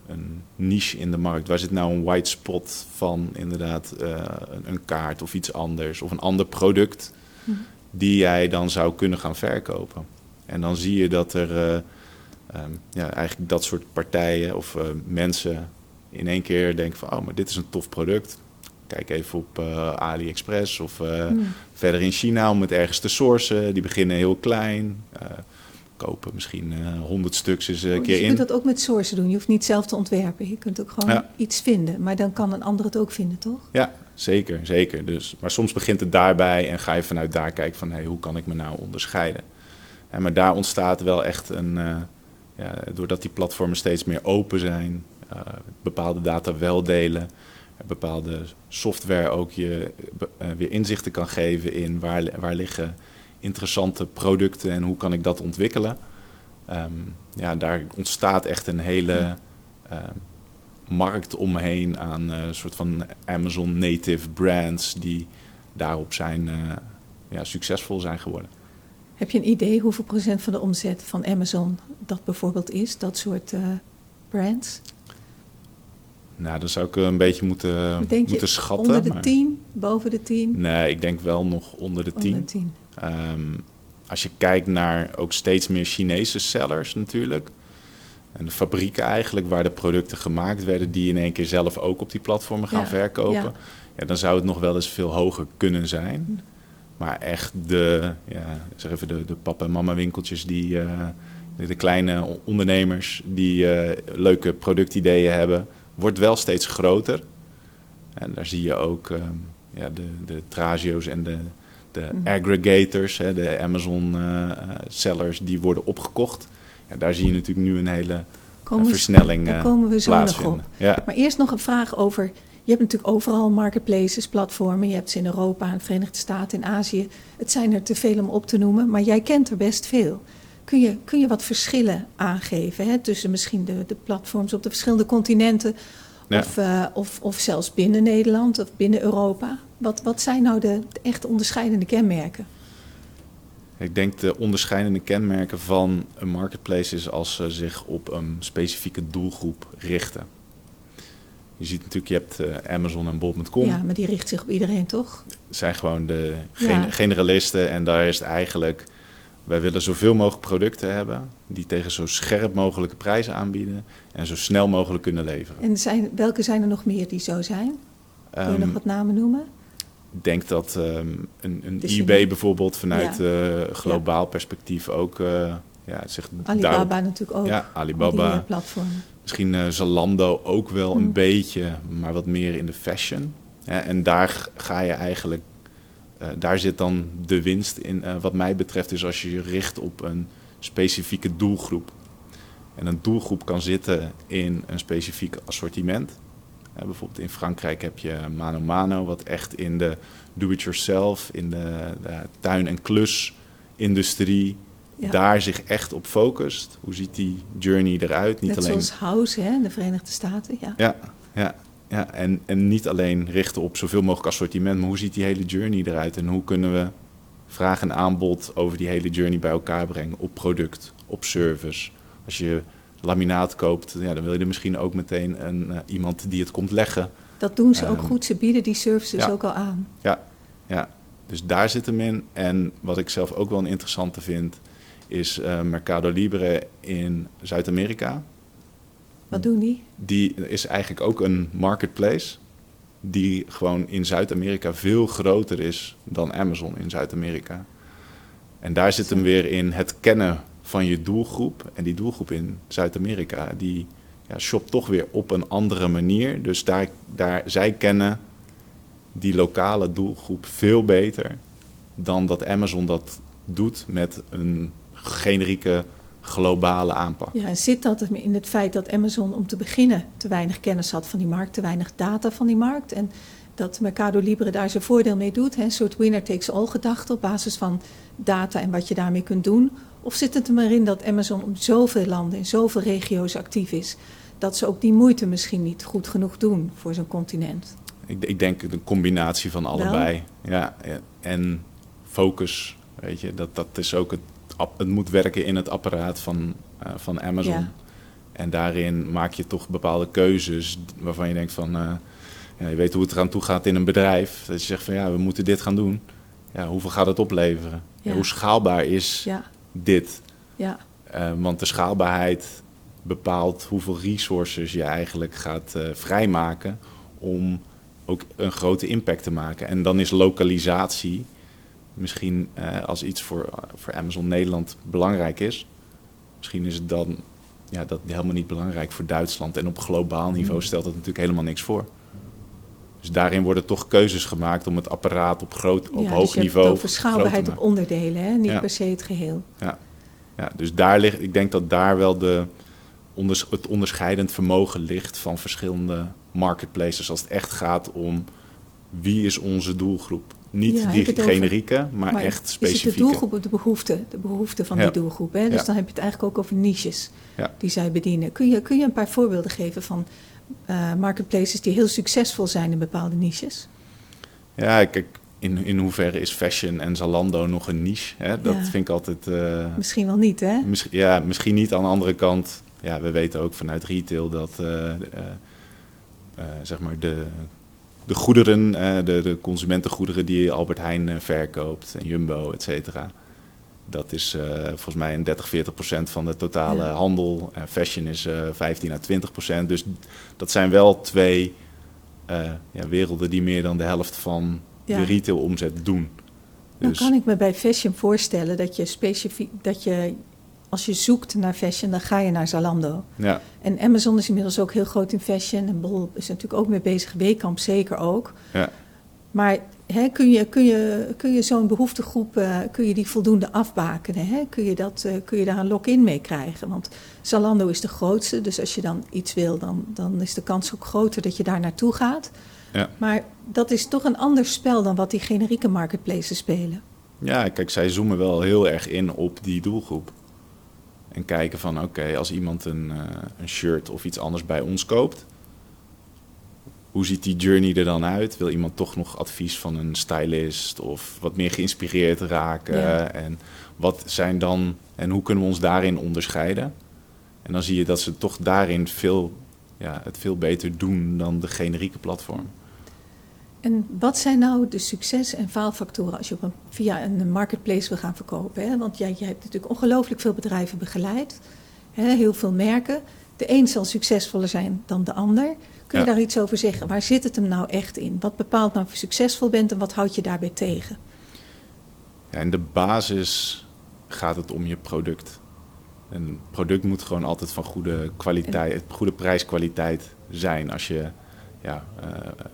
een niche in de markt? Waar zit nou een white spot van inderdaad eh, een, een, kaart of iets anders of een ander product. Die jij dan zou kunnen gaan verkopen? En dan zie je dat er uh, um, ja, eigenlijk dat soort partijen of uh, mensen in één keer denken van, oh, maar dit is een tof product. Kijk even op uh, AliExpress of mm. verder in China om het ergens te sourcen. Die beginnen heel klein kopen. Misschien honderd stuks eens een oh, keer in. Je kunt dat ook met sourcen doen. Je hoeft niet zelf te ontwerpen. Je kunt ook gewoon iets vinden. Maar dan kan een ander het ook vinden, toch? Ja, zeker. zeker. Dus, maar soms begint het daarbij en ga je vanuit daar kijken van... Hey, hoe kan ik me nou onderscheiden? En maar daar ontstaat wel echt een... Uh, ja, doordat die platformen steeds meer open zijn... Uh, bepaalde data wel delen... bepaalde software ook je uh, weer inzichten kan geven in waar, waar liggen interessante producten en hoe kan ik dat ontwikkelen. Um, ja, daar ontstaat echt een hele uh, markt omheen aan een uh, soort van Amazon native brands die daarop zijn, uh, ja, succesvol zijn geworden. Heb je een idee hoeveel procent van de omzet van Amazon dat bijvoorbeeld is, dat soort uh, brands? Nou, dan zou ik een beetje moeten, moeten schatten. Onder de maar... 10, boven de 10? Nee, ik denk wel nog onder de 10. Onder de 10. Um, als je kijkt naar ook steeds meer Chinese sellers natuurlijk. En de fabrieken eigenlijk waar de producten gemaakt werden, die in één keer zelf ook op die platformen gaan ja, verkopen. Ja. ja. dan zou het nog wel eens veel hoger kunnen zijn. Maar echt de, ja, zeg even de, de papa en mama winkeltjes, die, uh, de kleine ondernemers die uh, leuke productideeën hebben, wordt wel steeds groter. En daar zie je ook um, ja, de, de Tragio's en de, de aggregators, hè, de Amazon uh, sellers, die worden opgekocht. Ja, daar zie je natuurlijk nu een hele komen versnelling Daar komen we zo nog op. Ja. Maar eerst nog een vraag over... Je hebt natuurlijk overal marketplaces, platformen. Je hebt ze in Europa, in de Verenigde Staten, in Azië. Het zijn er te veel om op te noemen, maar jij kent er best veel. Kun je, kun je wat verschillen aangeven hè, tussen misschien de, de platforms op de verschillende continenten... Ja. Of, uh, of, of zelfs binnen Nederland of binnen Europa? Wat, wat zijn nou de, de echt onderscheidende kenmerken? Ik denk de onderscheidende kenmerken van een marketplace is als ze zich op een specifieke doelgroep richten. Je ziet natuurlijk, je hebt uh, Amazon en Bob.com. Ja, maar die richt zich op iedereen, toch? zijn gewoon de generalisten en daar is het eigenlijk... Wij willen zoveel mogelijk producten hebben die tegen zo scherp mogelijke prijzen aanbieden en zo snel mogelijk kunnen leveren. En zijn, welke zijn er nog meer die zo zijn? Kun je um, nog wat namen noemen? Ik denk dat um, een, een eBay bijvoorbeeld vanuit ja. uh, globaal ja. perspectief ook uh, ja, zich Alibaba natuurlijk ook. Ja, Alibaba. Die, platformen. Misschien uh, Zalando ook wel een beetje, maar wat meer in de fashion. Ja, en daar ga je eigenlijk, daar zit dan de winst in, wat mij betreft, dus als je je richt op een specifieke doelgroep. En een doelgroep kan zitten in een specifiek assortiment. Uh, bijvoorbeeld in Frankrijk heb je Mano Mano, wat echt in de do-it-yourself, in de, de, tuin- en klusindustrie, ja. daar zich echt op focust. Hoe ziet die journey eruit? Niet Net alleen... zoals House hè, in de Verenigde Staten. Ja, ja, ja, ja. En, en niet alleen richten op zoveel mogelijk assortiment, maar hoe ziet die hele journey eruit? En hoe kunnen we vraag en aanbod over die hele journey bij elkaar brengen op product, op service. Als je laminaat koopt, ja, dan wil je er misschien ook meteen een, uh, iemand die het komt leggen. Dat doen ze um, ook goed, ze bieden die services ja, ook al aan. Ja, ja, dus daar zit hem in. En wat ik zelf ook wel een interessante vind, is uh, Mercado Libre in Zuid-Amerika. Wat doen die? Die is eigenlijk ook een marketplace die gewoon in Zuid-Amerika veel groter is dan Amazon in Zuid-Amerika. En daar zit hem weer in het kennen van je doelgroep. En die doelgroep in Zuid-Amerika, die ja, shopt toch weer op een andere manier. Dus daar, daar, zij kennen die lokale doelgroep veel beter dan dat Amazon dat doet met een generieke globale aanpak. Ja, en zit dat in het feit dat Amazon om te beginnen te weinig kennis had van die markt, te weinig data van die markt en dat Mercado Libre daar zijn voordeel mee doet, hè, een soort winner takes all gedachte op basis van data en wat je daarmee kunt doen? Of zit het er maar in dat Amazon op zoveel landen, in zoveel regio's actief is, dat ze ook die moeite misschien niet goed genoeg doen voor zo'n continent? Ik, ik denk een combinatie van allebei. Ja, en focus, weet je, dat, dat is ook het het moet werken in het apparaat van, uh, van Amazon. Ja. En daarin maak je toch bepaalde keuzes waarvan je denkt van... eh, ja, je weet hoe het eraan toe gaat in een bedrijf. Dat je zegt van ja, we moeten dit gaan doen. Ja, hoeveel gaat het opleveren? Ja, hoe schaalbaar is dit? ja, Eh, want de schaalbaarheid bepaalt hoeveel resources je eigenlijk gaat eh, vrijmaken om ook een grote impact te maken. En dan is lokalisatie misschien eh, als iets voor, voor Amazon Nederland belangrijk is. Misschien is het dan ja, dat helemaal niet belangrijk voor Duitsland. En op globaal niveau stelt dat natuurlijk helemaal niks voor. Dus daarin worden toch keuzes gemaakt om het apparaat op, groot, op ja, hoog dus je niveau hebt schaalbaarheid op onderdelen, hè? niet Ja. per se het geheel. Ja, dus daar ligt, ik denk dat daar wel de, onders, het onderscheidend vermogen ligt van verschillende marketplaces. Als het echt gaat om wie is onze doelgroep. Niet Ja, die generieke, maar, echt Is het de specifieke. doelgroep of de behoefte? De behoefte van Ja. die doelgroep. Hè? Dus Ja. dan heb je het eigenlijk ook over niches Ja. die zij bedienen. Kun je, kun je een paar voorbeelden geven van eh, marketplaces die heel succesvol zijn in bepaalde niches? Ja, kijk, in, in hoeverre is fashion en Zalando nog een niche? Hè? Dat vind ik altijd... eh, Misschien wel niet, hè? Misschien, ja, misschien niet aan de andere kant. Ja, we weten ook vanuit retail dat eh, zeg maar de, de goederen, eh, de, de consumentengoederen die Albert Heijn eh, verkoopt en Jumbo, et cetera. Dat is eh, volgens mij een 30, 40 procent van de totale Ja. handel. En fashion is eh 15 à 20 procent. Dus dat zijn wel twee ja, werelden die meer dan de helft van Ja. de retail omzet doen. Dan Dus- kan ik me bij fashion voorstellen dat je specifiek, dat je als je zoekt naar fashion, dan ga je naar Zalando. ja, En Amazon is inmiddels ook heel groot in fashion. En Bol is natuurlijk ook mee bezig. Weekamp zeker ook. ja. Maar hè, kun je, kun je, kun je zo'n behoeftegroep eh, kun je die voldoende afbakenen? Hè? Kun, je dat, eh, kun je daar een lock-in mee krijgen? Want Zalando is de grootste. Dus als je dan iets wil, dan, dan is de kans ook groter dat je daar naartoe gaat. Ja. Maar dat is toch een ander spel dan wat die generieke marketplaces spelen. Ja, kijk, zij zoomen wel heel erg in op die doelgroep. En kijken van, oké, als iemand een, eh, een shirt of iets anders bij ons koopt... hoe ziet die journey er dan uit? Wil iemand toch nog advies van een stylist of wat meer geïnspireerd raken? Ja. En wat zijn dan, en hoe kunnen we ons daarin onderscheiden? En dan zie je dat ze toch daarin veel, ja, het veel beter doen dan de generieke platform. En wat zijn nou de succes- en faalfactoren als je op een, via een marketplace wil gaan verkopen? Hè? Want jij, jij hebt natuurlijk ongelooflijk veel bedrijven begeleid, hè? heel veel merken. De een zal succesvoller zijn dan de ander. Kun je Ja. daar iets over zeggen? Waar zit het hem nou echt in? Wat bepaalt nou of je succesvol bent en wat houd je daarbij tegen? Ja, in de basis gaat het om je product. Een product moet gewoon altijd van goede kwaliteit, goede prijskwaliteit zijn. Als je ja, eh,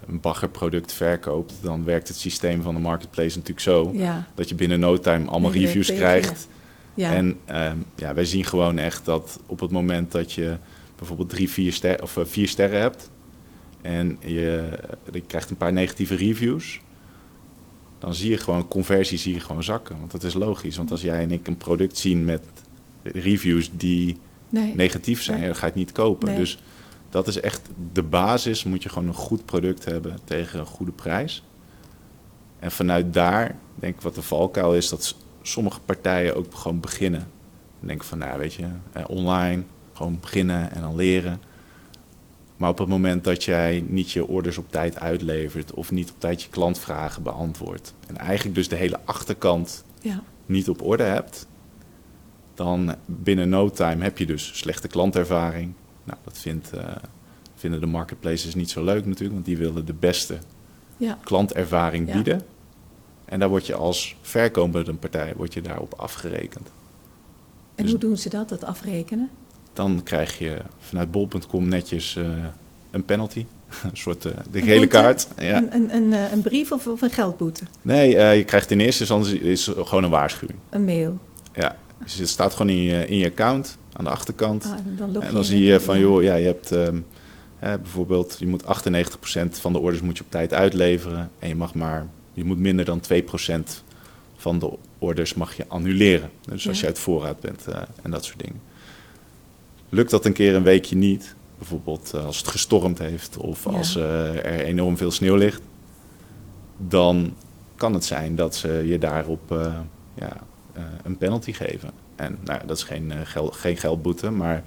een baggerproduct verkoopt, dan werkt het systeem van de marketplace natuurlijk zo Ja, dat je binnen no time allemaal Nee, reviews tegen krijgt. ja. En ehm, ja, wij zien gewoon echt dat op het moment dat je bijvoorbeeld drie, vier, ster of, eh, vier sterren hebt en je, je krijgt een paar negatieve reviews, dan zie je gewoon conversie zie je gewoon zakken. Want dat is logisch. Want als jij en ik een product zien met reviews die nee. negatief zijn, Nee. dan ga je het niet kopen. Nee. Dus dat is echt de basis. Moet je gewoon een goed product hebben tegen een goede prijs. En vanuit daar, denk ik wat de valkuil is, dat sommige partijen ook gewoon beginnen. Denken van, nou weet je, eh, online, gewoon beginnen en dan leren. Maar op het moment dat jij niet je orders op tijd uitlevert of niet op tijd je klantvragen beantwoordt en eigenlijk dus de hele achterkant Ja. niet op orde hebt, dan binnen no time heb je dus slechte klantervaring. Nou, dat vindt, eh, vinden de marketplaces niet zo leuk natuurlijk, want die willen de beste Ja. klantervaring Ja. bieden. En daar word je als verkopende partij word je daarop afgerekend. En Dus- hoe doen ze dat, dat afrekenen? Dan krijg je vanuit bol.com netjes eh, een penalty. een soort eh, de gele kaart. Ja. Een, een, een, een brief of, of een geldboete? Nee, je krijgt in eerste instantie is gewoon een waarschuwing. Een mail? Ja. Dus het staat gewoon in je, in je account aan de achterkant. Ah, dan En dan zie je van, joh, ja, je hebt ehm, bijvoorbeeld, je moet 98% van de orders moet je op tijd uitleveren. En je mag maar, je moet minder dan 2% van de orders mag je annuleren. Dus als je uit voorraad bent eh, en dat soort dingen. Lukt dat een keer een weekje niet, bijvoorbeeld eh, als het gestormd heeft of Ja. als eh, er enorm veel sneeuw ligt, dan kan het zijn dat ze je daarop ja, een penalty geven. En nou, dat is geen, eh, geld, geen geldboete, maar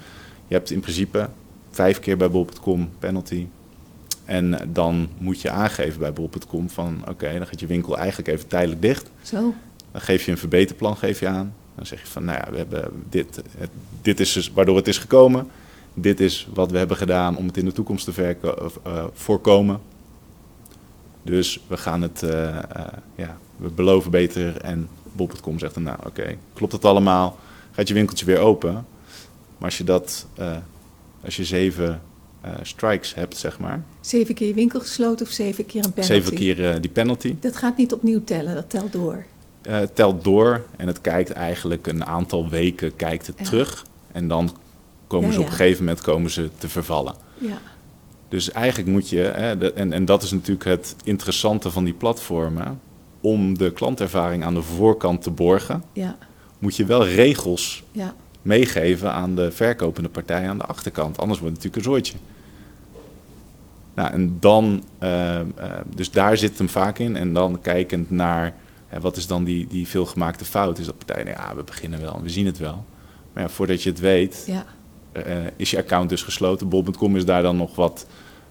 Je hebt in principe vijf keer bij bol.com penalty. En dan moet je aangeven bij bol.com van oké, dan gaat je winkel eigenlijk even tijdelijk dicht. Zo. Dan geef je een verbeterplan geef je aan. Dan zeg je van nou ja, we hebben dit, het, dit is dus waardoor het is gekomen. Dit is wat we hebben gedaan om het in de toekomst te verko- uh, voorkomen. Dus we gaan het, uh, uh, ja, we beloven beter. En bol.com zegt dan nou oké, klopt het allemaal? Gaat je winkeltje weer open? Maar als je dat, uh, als je zeven uh, strikes hebt, zeg maar. Zeven keer je winkel gesloten of zeven keer een penalty? Zeven keer uh, die penalty. Dat gaat niet opnieuw tellen, dat telt door. Het telt door en het kijkt eigenlijk een aantal weken kijkt het ja. terug. En dan komen ja, ze op een gegeven moment komen ze te vervallen. Ja. Dus eigenlijk moet je, hè, de, en, en dat is natuurlijk het interessante van die platformen, om de klantervaring aan de voorkant te borgen, ja. moet je wel regels ja. meegeven aan de verkopende partij aan de achterkant. Anders wordt het natuurlijk een zooitje. Nou, en dan, uh, uh, dus daar zit hem vaak in. En dan kijkend naar, wat is dan die, die veelgemaakte fout? Is dat partij, nou ja, we beginnen wel, we zien het wel. Maar ja, voordat je het weet, ja. uh, is je account dus gesloten. Bol.com is daar dan nog wat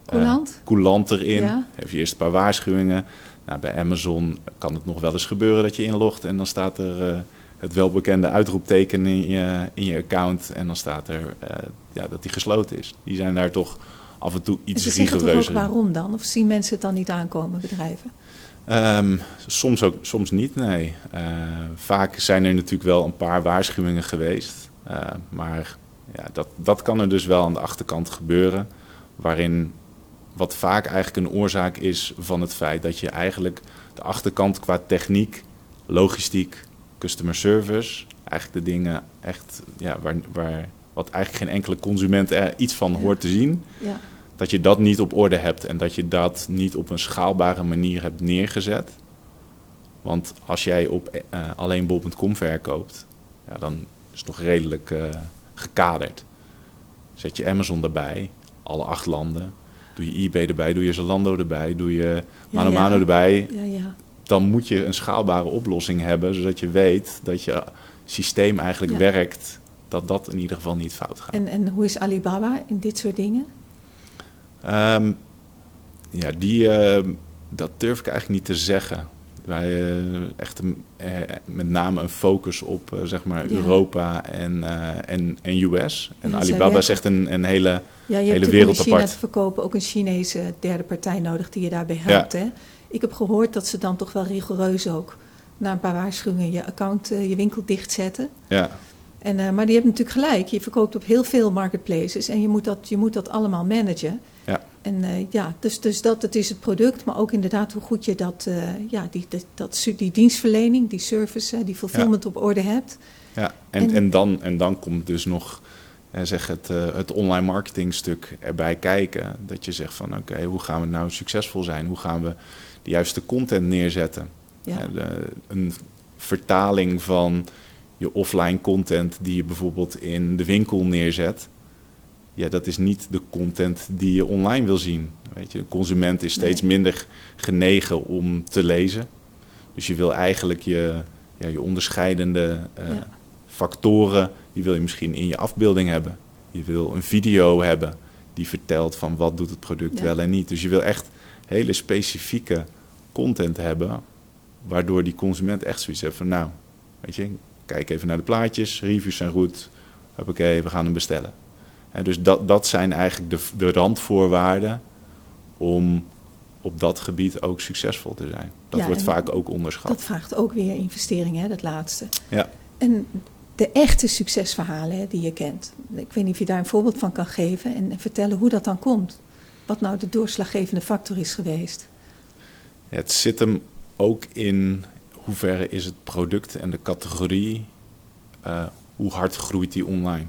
Coulant. coulanter in. Heb je eerst een paar waarschuwingen. Nou, bij Amazon kan het nog wel eens gebeuren dat je inlogt en dan staat er het welbekende uitroepteken in je, in je account. En dan staat er uh, ja, dat die gesloten is. Die zijn daar toch af en toe iets en ze rigoureuzer. waarom dan? Of zien mensen het dan niet aankomen, bedrijven? Um, soms ook, soms niet, nee. Uh, vaak zijn er natuurlijk wel een paar waarschuwingen geweest. Maar ja, dat, dat kan er dus wel aan de achterkant gebeuren. Waarin wat vaak eigenlijk een oorzaak is van het feit dat je eigenlijk de achterkant qua techniek, logistiek, customer service. Eigenlijk de dingen echt, ja, waar, waar, wat eigenlijk geen enkele consument er iets van hoort te zien. Ja. Dat je dat niet op orde hebt en dat je dat niet op een schaalbare manier hebt neergezet. Want als jij op uh, alleen bol.com verkoopt, ja, dan is het nog redelijk uh, gekaderd. Zet je Amazon erbij, alle acht landen. Doe je eBay erbij, doe je Zalando erbij, doe je Mano erbij. Ja, ja. Dan moet je een schaalbare oplossing hebben, zodat je weet dat je systeem eigenlijk werkt, dat dat in ieder geval niet fout gaat. En, en hoe is Alibaba in dit soort dingen? Ehm, ja, die, eh, dat durf ik eigenlijk niet te zeggen. Wij eh, echt een, eh, met name een focus op eh, zeg maar Ja. Europa en, en, en US. En Alibaba is echt een, een hele. Ja, je Hele hebt wereld om in China apart. te verkopen ook een Chinese derde partij nodig die je daarbij helpt. Hè? Ik heb gehoord dat ze dan toch wel rigoureus ook na een paar waarschuwingen je account, je winkel dichtzetten. Ja, En, maar die hebben natuurlijk gelijk. Je verkoopt op heel veel marketplaces en je moet dat, je moet dat allemaal managen. En eh, ja, dus, dus dat het is het product, maar ook inderdaad hoe goed je dat, eh, ja, die, dat, die dienstverlening, die service, eh, die fulfillment op orde hebt. ja. En, En- en, dan, en dan komt dus nog zeg het, het online marketing stuk erbij kijken. Dat je zegt van oké, hoe gaan we nou succesvol zijn? Hoe gaan we de juiste content neerzetten? Ja, de- een vertaling van je offline content die je bijvoorbeeld in de winkel neerzet. Ja, dat is niet de content die je online wil zien. Weet je, de consument is steeds Nee. minder genegen om te lezen. Dus je wil eigenlijk je, ja, je onderscheidende eh, Ja. factoren, die wil je misschien in je afbeelding hebben. Je wil een video hebben die vertelt van wat doet het product Ja. wel en niet. Dus je wil echt hele specifieke content hebben, waardoor die consument echt zoiets heeft van nou, weet je, kijk even naar de plaatjes, reviews zijn goed, oké, we gaan hem bestellen. Dus dat, dat zijn eigenlijk de, de randvoorwaarden om op dat gebied ook succesvol te zijn. Dat Ja, wordt vaak ook onderschat. Dat vraagt ook weer investeringen, hè, dat laatste. Ja. En de echte succesverhalen hè, die je kent. Ik weet niet of je daar een voorbeeld van kan geven en, en vertellen hoe dat dan komt. Wat nou de doorslaggevende factor is geweest. Het zit hem ook in hoeverre is het product en de categorie, eh, hoe hard groeit die online.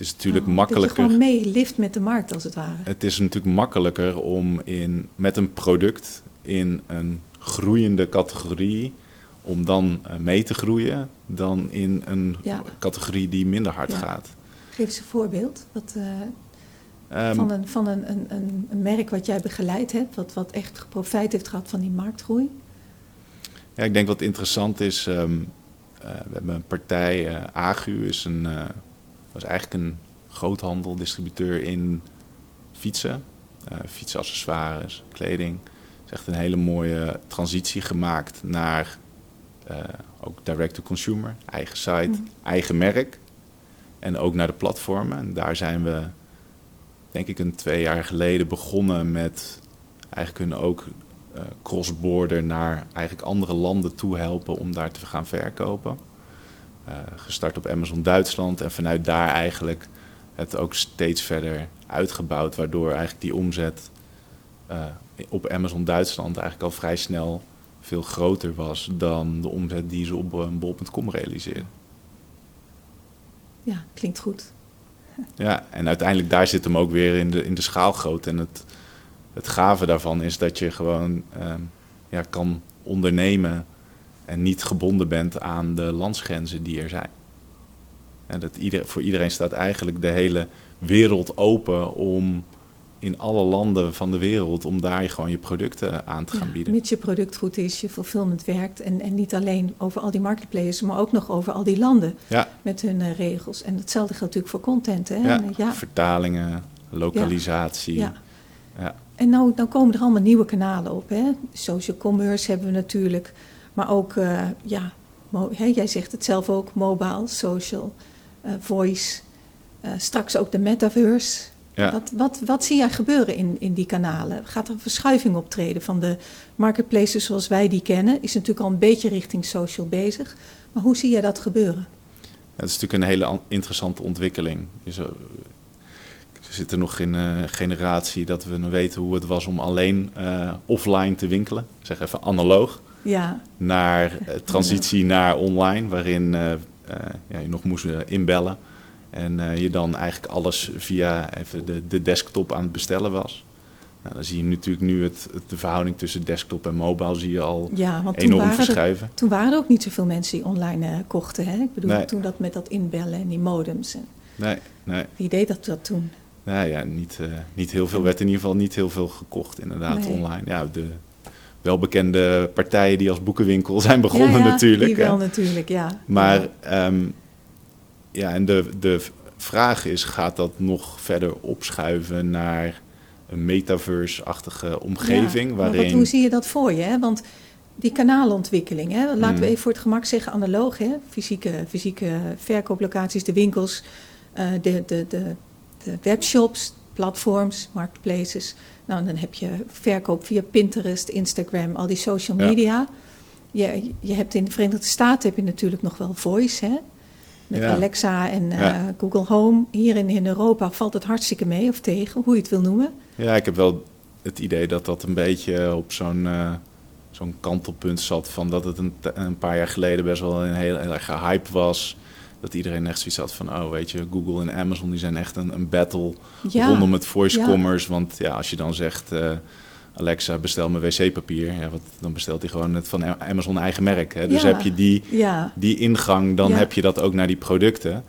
Het is natuurlijk Oh, Dat je makkelijker. gewoon meelift met de markt als het ware. Het is natuurlijk makkelijker om in, met een product in een groeiende categorie om dan eh, mee te groeien dan in een Ja. categorie die minder hard Ja. gaat. Geef eens een voorbeeld wat, eh, Ehm, van, een, van een, een, merk wat jij begeleid hebt, wat, wat echt profijt heeft gehad van die marktgroei. Ja, ik denk wat interessant is, ehm, eh, we hebben een partij, Agu is een, was eigenlijk een groothandel, distributeur in fietsen, uh, fietsaccessoires, kleding. Het is echt een hele mooie transitie gemaakt naar uh, ook direct-to-consumer, eigen site, mm. eigen merk. En ook naar de platformen. En daar zijn we, denk ik, een twee jaar geleden begonnen met eigenlijk kunnen ook uh, cross-border naar eigenlijk andere landen toe helpen om daar te gaan verkopen. Uh, gestart op Amazon Duitsland en vanuit daar eigenlijk het ook steeds verder uitgebouwd, waardoor eigenlijk die omzet uh, op Amazon Duitsland eigenlijk al vrij snel veel groter was dan de omzet die ze op bol.com realiseerden. Ja, klinkt goed. Ja, en uiteindelijk daar zit hem ook weer in de, in de schaalgrootte. En het, het gave daarvan is dat je gewoon um, ja, kan ondernemen en niet gebonden bent aan de landsgrenzen die er zijn. En dat ieder, voor iedereen staat eigenlijk de hele wereld open om in alle landen van de wereld om daar gewoon je producten aan te gaan ja, bieden. Mits je product goed is, je fulfillment werkt en, en niet alleen over al die marketplaces, maar ook nog over al die landen ja. met hun uh, regels. En hetzelfde geldt natuurlijk voor content. Hè? Ja, en, uh, ja. vertalingen, lokalisatie. En nou, nou komen er allemaal nieuwe kanalen op. Hè? Social commerce hebben we natuurlijk, maar ook, uh, ja, jij zegt het zelf ook, mobile, social, voice. straks ook de metaverse. Ja. Wat, wat, wat zie jij gebeuren in, in die kanalen? Gaat er een verschuiving optreden van de marketplaces zoals wij die kennen? Is natuurlijk al een beetje richting social bezig. Maar hoe zie jij dat gebeuren? Het is natuurlijk een hele interessante ontwikkeling. We zitten nog in een generatie dat we weten hoe het was om alleen uh, offline te winkelen. Zeg even analoog. Ja. Naar uh, transitie naar online, waarin uh, ja, je nog moest inbellen. En je dan eigenlijk alles via even de, de desktop aan het bestellen was. Nou, dan zie je natuurlijk nu het, het, de verhouding tussen desktop en mobile zie je al ja, want enorm toen verschuiven. Er, toen waren er ook niet zoveel mensen die online uh, kochten. Hè? Ik bedoel, nee. toen dat met dat inbellen en die modems. En nee, nee. Wie deed dat, dat toen? Nou ja, niet, uh, niet heel veel. werd in ieder geval niet heel veel gekocht inderdaad Nee. online. Ja, de welbekende partijen die als boekenwinkel zijn begonnen ja, ja, natuurlijk. Die wel hè. natuurlijk, ja. Maar Ja. ehm, ja, en de, de vraag is, gaat dat nog verder opschuiven naar een metaverse-achtige omgeving? Ja, waarin... wat, hoe zie je dat voor je? Hè? Want die kanaalentwikkeling, hè? laten we Mm. even voor het gemak zeggen analoog, hè? Fysieke, fysieke verkooplocaties, de winkels, eh, de, de, de, de webshops, platforms, marketplaces. Nou, dan heb je verkoop via Pinterest, Instagram, al die social Ja. media. Je, je hebt in de Verenigde Staten heb je natuurlijk nog wel voice, hè? Met Ja. Alexa en eh, Ja. Google Home. Hier in, in Europa valt het hartstikke mee of tegen, hoe je het wil noemen. Ja, ik heb wel het idee dat dat een beetje op zo'n eh, zo'n kantelpunt zat. Van dat het een, een paar jaar geleden best wel een heel, heel erg gehyped was. Dat iedereen echt zoiets had van, oh weet je, Google en Amazon die zijn echt een, een battle Ja. rondom het voice Ja. commerce. Want ja, als je dan zegt, eh, Alexa bestel me wc-papier. Ja, wat, dan bestelt hij gewoon het van Amazon eigen merk. Hè? Dus heb je die, die ingang, dan heb je dat ook naar die producten.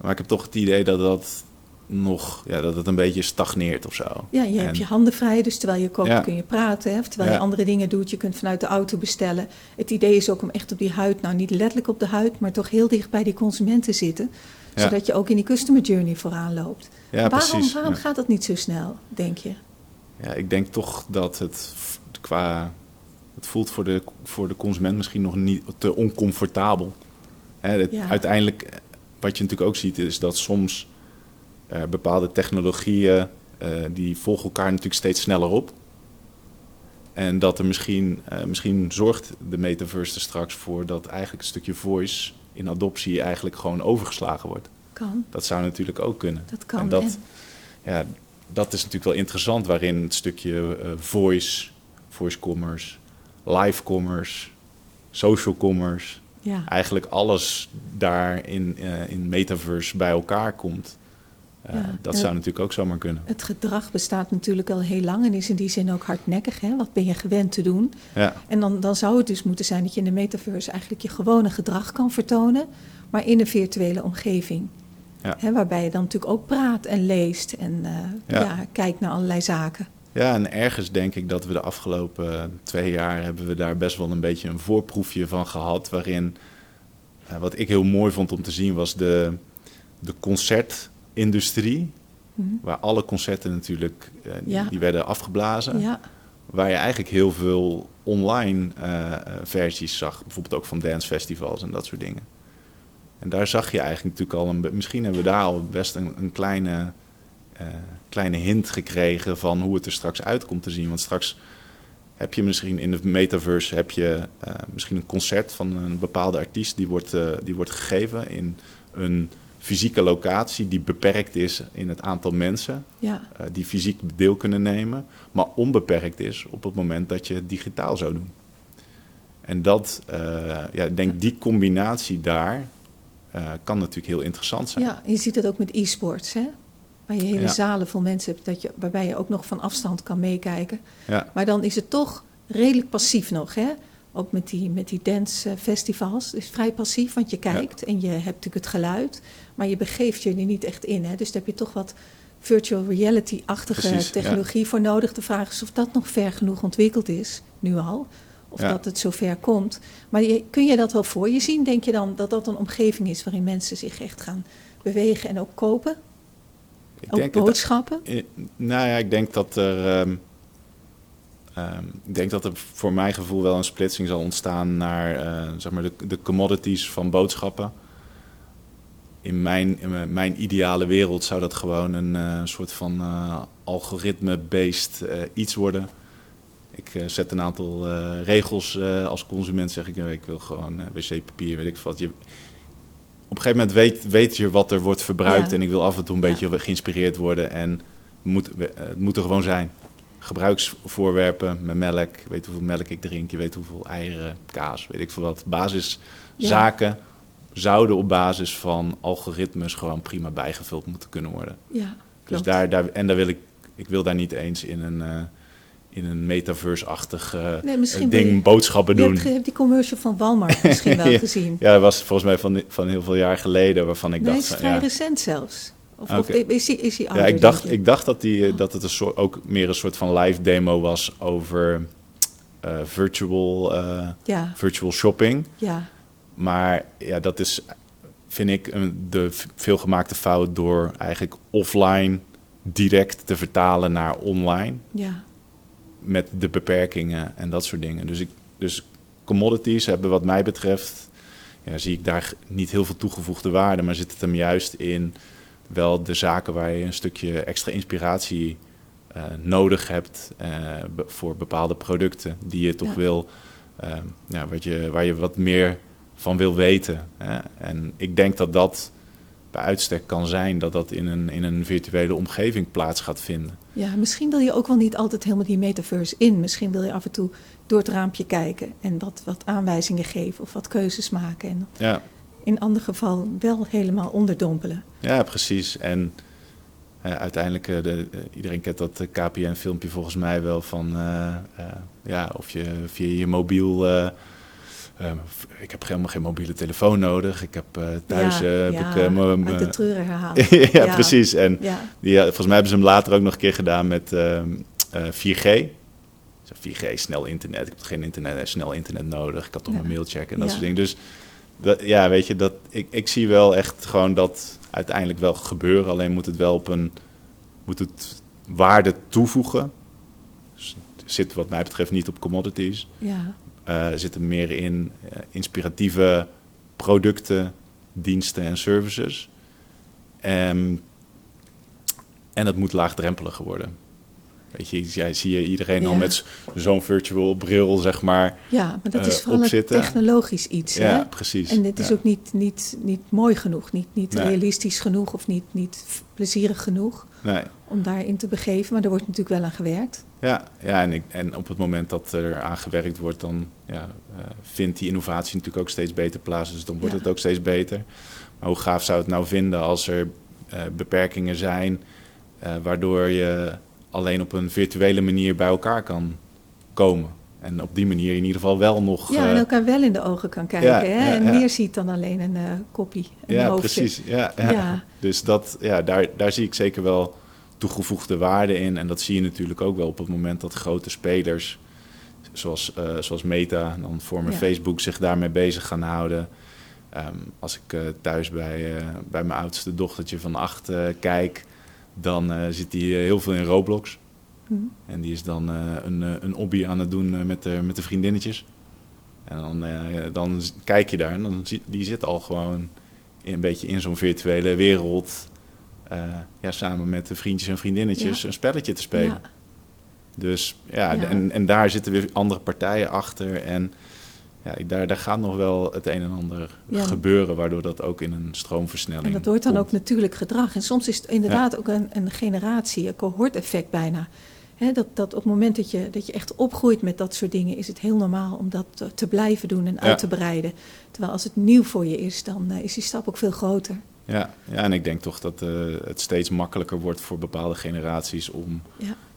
Maar ik heb toch het idee dat dat nog, ja, dat het een beetje stagneert of zo. Ja, je hebt je handen vrij, dus terwijl je koopt Ja. kun je praten. Hè? Of terwijl Ja. je andere dingen doet, je kunt vanuit de auto bestellen. Het idee is ook om echt op die huid, nou niet letterlijk op de huid, maar toch heel dicht bij die consument te zitten. Ja. Zodat je ook in die customer journey vooraan loopt. Waarom precies. waarom gaat dat niet zo snel, denk je? Ja, ik denk toch dat het qua. Het voelt voor de, voor de consument misschien nog niet te oncomfortabel. Hè, het-. Uiteindelijk, wat je natuurlijk ook ziet, is dat soms bepaalde technologieën. eh, die volgen elkaar natuurlijk steeds sneller op. En dat er misschien, eh, misschien zorgt de metaverse er straks voor dat eigenlijk een stukje voice in adoptie eigenlijk gewoon overgeslagen wordt. Kan, Dat zou natuurlijk ook kunnen. dat kan. En dat, En- ja, dat is natuurlijk wel interessant, waarin het stukje eh, voice, voice commerce, live commerce, social commerce, ja. eigenlijk alles daar in, eh, in metaverse bij elkaar komt. Eh, Ja, dat en zou natuurlijk ook zomaar kunnen. Het gedrag bestaat natuurlijk al heel lang en is in die zin ook hardnekkig. Hè? Wat ben je gewend te doen? Ja, En dan, dan zou het dus moeten zijn dat je in de metaverse eigenlijk je gewone gedrag kan vertonen, maar in een virtuele omgeving. Ja. Hè, waarbij je dan natuurlijk ook praat en leest en eh, ja. Kijkt naar allerlei zaken. ja, en ergens denk ik dat we de afgelopen eh, twee jaar hebben we daar best wel een beetje een voorproefje van gehad. Waarin, eh, wat ik heel mooi vond om te zien, was de, de concert industrie, waar alle concerten natuurlijk eh, Ja. die werden afgeblazen, Ja, waar je eigenlijk heel veel online eh, versies zag, bijvoorbeeld ook van dancefestivals en dat soort dingen. En daar zag je eigenlijk natuurlijk al, een, misschien hebben we daar al best een, een kleine, eh, kleine hint gekregen van hoe het er straks uit komt te zien. Want straks heb je misschien in de metaverse heb je, misschien een concert van een bepaalde artiest die wordt, die wordt gegeven in een fysieke locatie die beperkt is in het aantal mensen ja, eh, die fysiek deel kunnen nemen, maar onbeperkt is op het moment dat je het digitaal zou doen. En dat, eh, ja, ik denk die combinatie daar eh, kan natuurlijk heel interessant zijn. ja. Je ziet het ook met e-sports, hè? Waar je hele Ja. zalen vol mensen hebt, dat je, waarbij je ook nog van afstand kan meekijken. Ja, Maar dan is het toch redelijk passief nog, hè? Ook met die, met die dancefestivals. Het is vrij passief, want je kijkt en je hebt natuurlijk het geluid. Maar je begeeft je er niet echt in, hè? Dus daar heb je toch wat virtual reality-achtige ja. technologie voor nodig. De vraag is of dat nog ver genoeg ontwikkeld is, nu al. Of Ja. dat het zover komt. Maar je, kun je dat wel voor je zien? Denk je dan dat dat een omgeving is waarin mensen zich echt gaan bewegen en ook kopen? ik Ook boodschappen? eh, nou ja, ik denk dat er, ehm, ehm, ik denk dat er voor mijn gevoel wel een splitsing zal ontstaan naar eh, zeg maar de, de commodities van boodschappen. In mijn, in mijn- ideale wereld zou dat gewoon een eh, soort van eh, algoritme-based iets worden. Ik zet een aantal regels als consument, zeg ik, ik wil gewoon wc-papier, weet ik wat. Je, op een gegeven moment weet, weet je wat er wordt verbruikt Ja. en ik wil af en toe een beetje geïnspireerd worden en moet, het moet er gewoon zijn. Gebruiksvoorwerpen met melk, je weet hoeveel melk ik drink, je weet hoeveel eieren, kaas, weet ik veel wat. Basiszaken zouden op basis van algoritmes gewoon prima bijgevuld moeten kunnen worden. Ja, Dus daar, daar, en daar wil ik, ik wil daar niet eens in een, eh, in een metaverse-achtig eh, Nee, ding je- boodschappen Je doen. ge- hebt die commercial van Walmart misschien wel Ja. gezien. Ja, dat was volgens mij van, van heel veel jaar geleden, waarvan ik nee, dacht... het is vrij ja, recent zelfs. Of, of Oké. is die, is die ja, ik dacht, ik dacht dat, die, eh, dat het een soort, ook meer een soort van live demo was over eh, virtual, eh, Ja, virtual shopping. ja, Maar ja, dat is, vind ik, een, de veelgemaakte fout door eigenlijk offline direct te vertalen naar online. ja, met de beperkingen en dat soort dingen. Dus, ik, dus commodities hebben wat mij betreft, ja, zie ik daar niet heel veel toegevoegde waarde, maar zit het hem juist in wel de zaken waar je een stukje extra inspiratie eh, nodig hebt eh, be- voor bepaalde producten die je toch Ja. wil, eh, ja, wat je, waar je wat meer van wil weten. Hè? En ik denk dat dat bij uitstek kan zijn dat dat in een, in een virtuele omgeving plaats gaat vinden. ja. Misschien wil je ook wel niet altijd helemaal die metaverse in. Misschien wil je af en toe door het raampje kijken en wat, wat aanwijzingen geven of wat keuzes maken. En Ja. In ander geval wel helemaal onderdompelen. Ja, precies. En eh, uiteindelijk, eh, de, eh, iedereen kent dat KPN-filmpje volgens mij wel van, ja, of je via je mobiel, eh, eh, ik heb helemaal geen mobiele telefoon nodig. Ik heb thuis, ja, heb ja, ik mijn- uit de treuren herhalen. ja, precies. En die, volgens mij hebben ze hem later ook nog een keer gedaan met ehm, eh, 4G. Zo, 4G, snel internet. Ik heb geen internet, snel internet nodig. Ik had toch mijn mail checken en dat soort dingen. Dus dat, ja, weet je, dat, ik, ik zie wel echt gewoon dat uiteindelijk wel gebeuren. Alleen moet het wel op een, moet het waarde toevoegen. Dus het zit wat mij betreft niet op commodities. ja, Eh zit er meer in eh, inspiratieve producten, diensten en services. Ehm, en het moet laagdrempeliger worden. Weet je, jij zie je iedereen al met zo'n virtual bril, zeg maar. ja, maar dat is Eh, vooral een technologisch iets. hè? Ja, precies. En dit is Ja. ook niet, niet, niet mooi genoeg, niet, niet Nee. realistisch genoeg of niet, niet plezierig genoeg Nee. om daarin te begeven. Maar er wordt natuurlijk wel aan gewerkt. Ja, ja en, ik, en op het moment dat er aan gewerkt wordt, dan ja, eh, vindt die innovatie natuurlijk ook steeds beter plaats. Dus dan wordt het ook steeds beter. Maar hoe gaaf zou het nou vinden als er eh, beperkingen zijn, waardoor je alleen op een virtuele manier bij elkaar kan komen. En op die manier in ieder geval wel nog. Ja, eh, en elkaar wel in de ogen kan kijken. ja, hè? ja, en meer ziet dan alleen een eh koppie, een ja, precies. Ja. Dus dat, ja, daar, daar zie ik zeker wel toegevoegde waarde in. En dat zie je natuurlijk ook wel op het moment dat grote spelers, zoals, eh, zoals Meta, dan vormen Ja. Facebook, zich daarmee bezig gaan houden. Ehm, als ik thuis bij, bij mijn oudste dochtertje van acht kijk, dan zit hij heel veel in Roblox. Mhm. En die is dan een, een hobby aan het doen met, de, met de vriendinnetjes. En dan, dan kijk je daar en dan zie, die zit al gewoon een beetje in zo'n virtuele wereld. ja, samen met de vriendjes en vriendinnetjes een spelletje te spelen. Ja. Dus ja, En, en daar zitten weer andere partijen achter. En ja, daar, daar gaat nog wel het een en ander gebeuren, waardoor dat ook in een stroomversnelling. En dat wordt dan ook natuurlijk gedrag. En soms is het inderdaad ook een, een generatie, een cohort-effect bijna. dat, dat op het moment dat je, dat je echt opgroeit met dat soort dingen, is het heel normaal om dat te, blijven doen en uit te breiden. Terwijl als het nieuw voor je is, dan uh, is die stap ook veel groter. Ja, ja en ik denk toch dat uh, het steeds makkelijker wordt voor bepaalde generaties om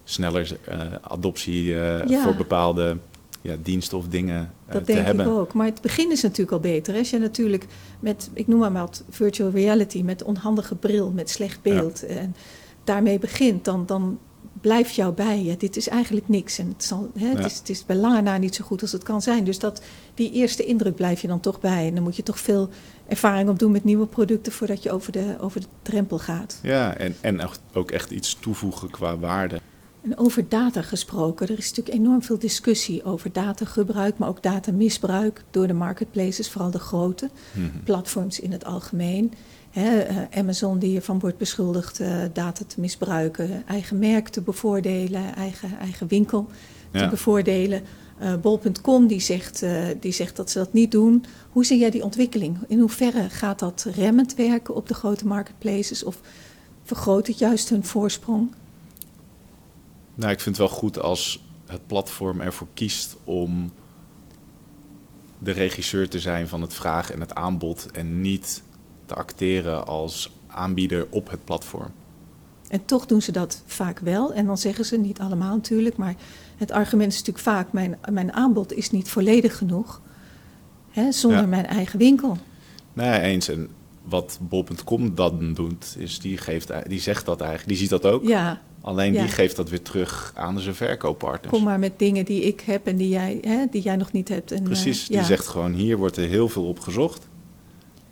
sneller uh, adoptie voor bepaalde ja, diensten of dingen uh, dat te denk hebben. ik ook. Maar het begin is natuurlijk al beter. Als je natuurlijk met, ik noem maar wat, virtual reality, met onhandige bril, met slecht beeld, en daarmee begint, dan, dan blijft jou bij. Ja, dit is eigenlijk niks. En het, zal, hè, het, is, het is bij lange na niet zo goed als het kan zijn. Dus dat, die eerste indruk blijf je dan toch bij. En dan moet je toch veel ervaring opdoen met nieuwe producten voordat je over de, over de drempel gaat. Ja, en, en ook echt iets toevoegen qua waarde. En over data gesproken, er is natuurlijk enorm veel discussie over datagebruik, maar ook datamisbruik door de marketplaces, vooral de grote mhm. platforms in het algemeen. He, uh, Amazon die ervan wordt beschuldigd uh, data te misbruiken, eigen merk te bevoordelen, eigen, eigen winkel te bevoordelen. Uh, Bol.com die zegt, die zegt dat ze dat niet doen. Hoe zie jij die ontwikkeling? In hoeverre gaat dat remmend werken op de grote marketplaces of vergroot het juist hun voorsprong? Nou, ik vind het wel goed als het platform ervoor kiest om de regisseur te zijn van het vraag en het aanbod en niet te acteren als aanbieder op het platform. En toch doen ze dat vaak wel. En dan zeggen ze niet allemaal natuurlijk, maar het argument is natuurlijk vaak: mijn, mijn aanbod is niet volledig genoeg hè, zonder mijn eigen winkel. Nee, eens. En wat bol.com dan doet, is die, geeft, die zegt dat eigenlijk, die ziet dat ook. Ja. Alleen die geeft dat weer terug aan zijn verkooppartners. Kom maar met dingen die ik heb en die jij, hè, die jij nog niet hebt. En, Precies, uh, die zegt gewoon hier wordt er heel veel op gezocht.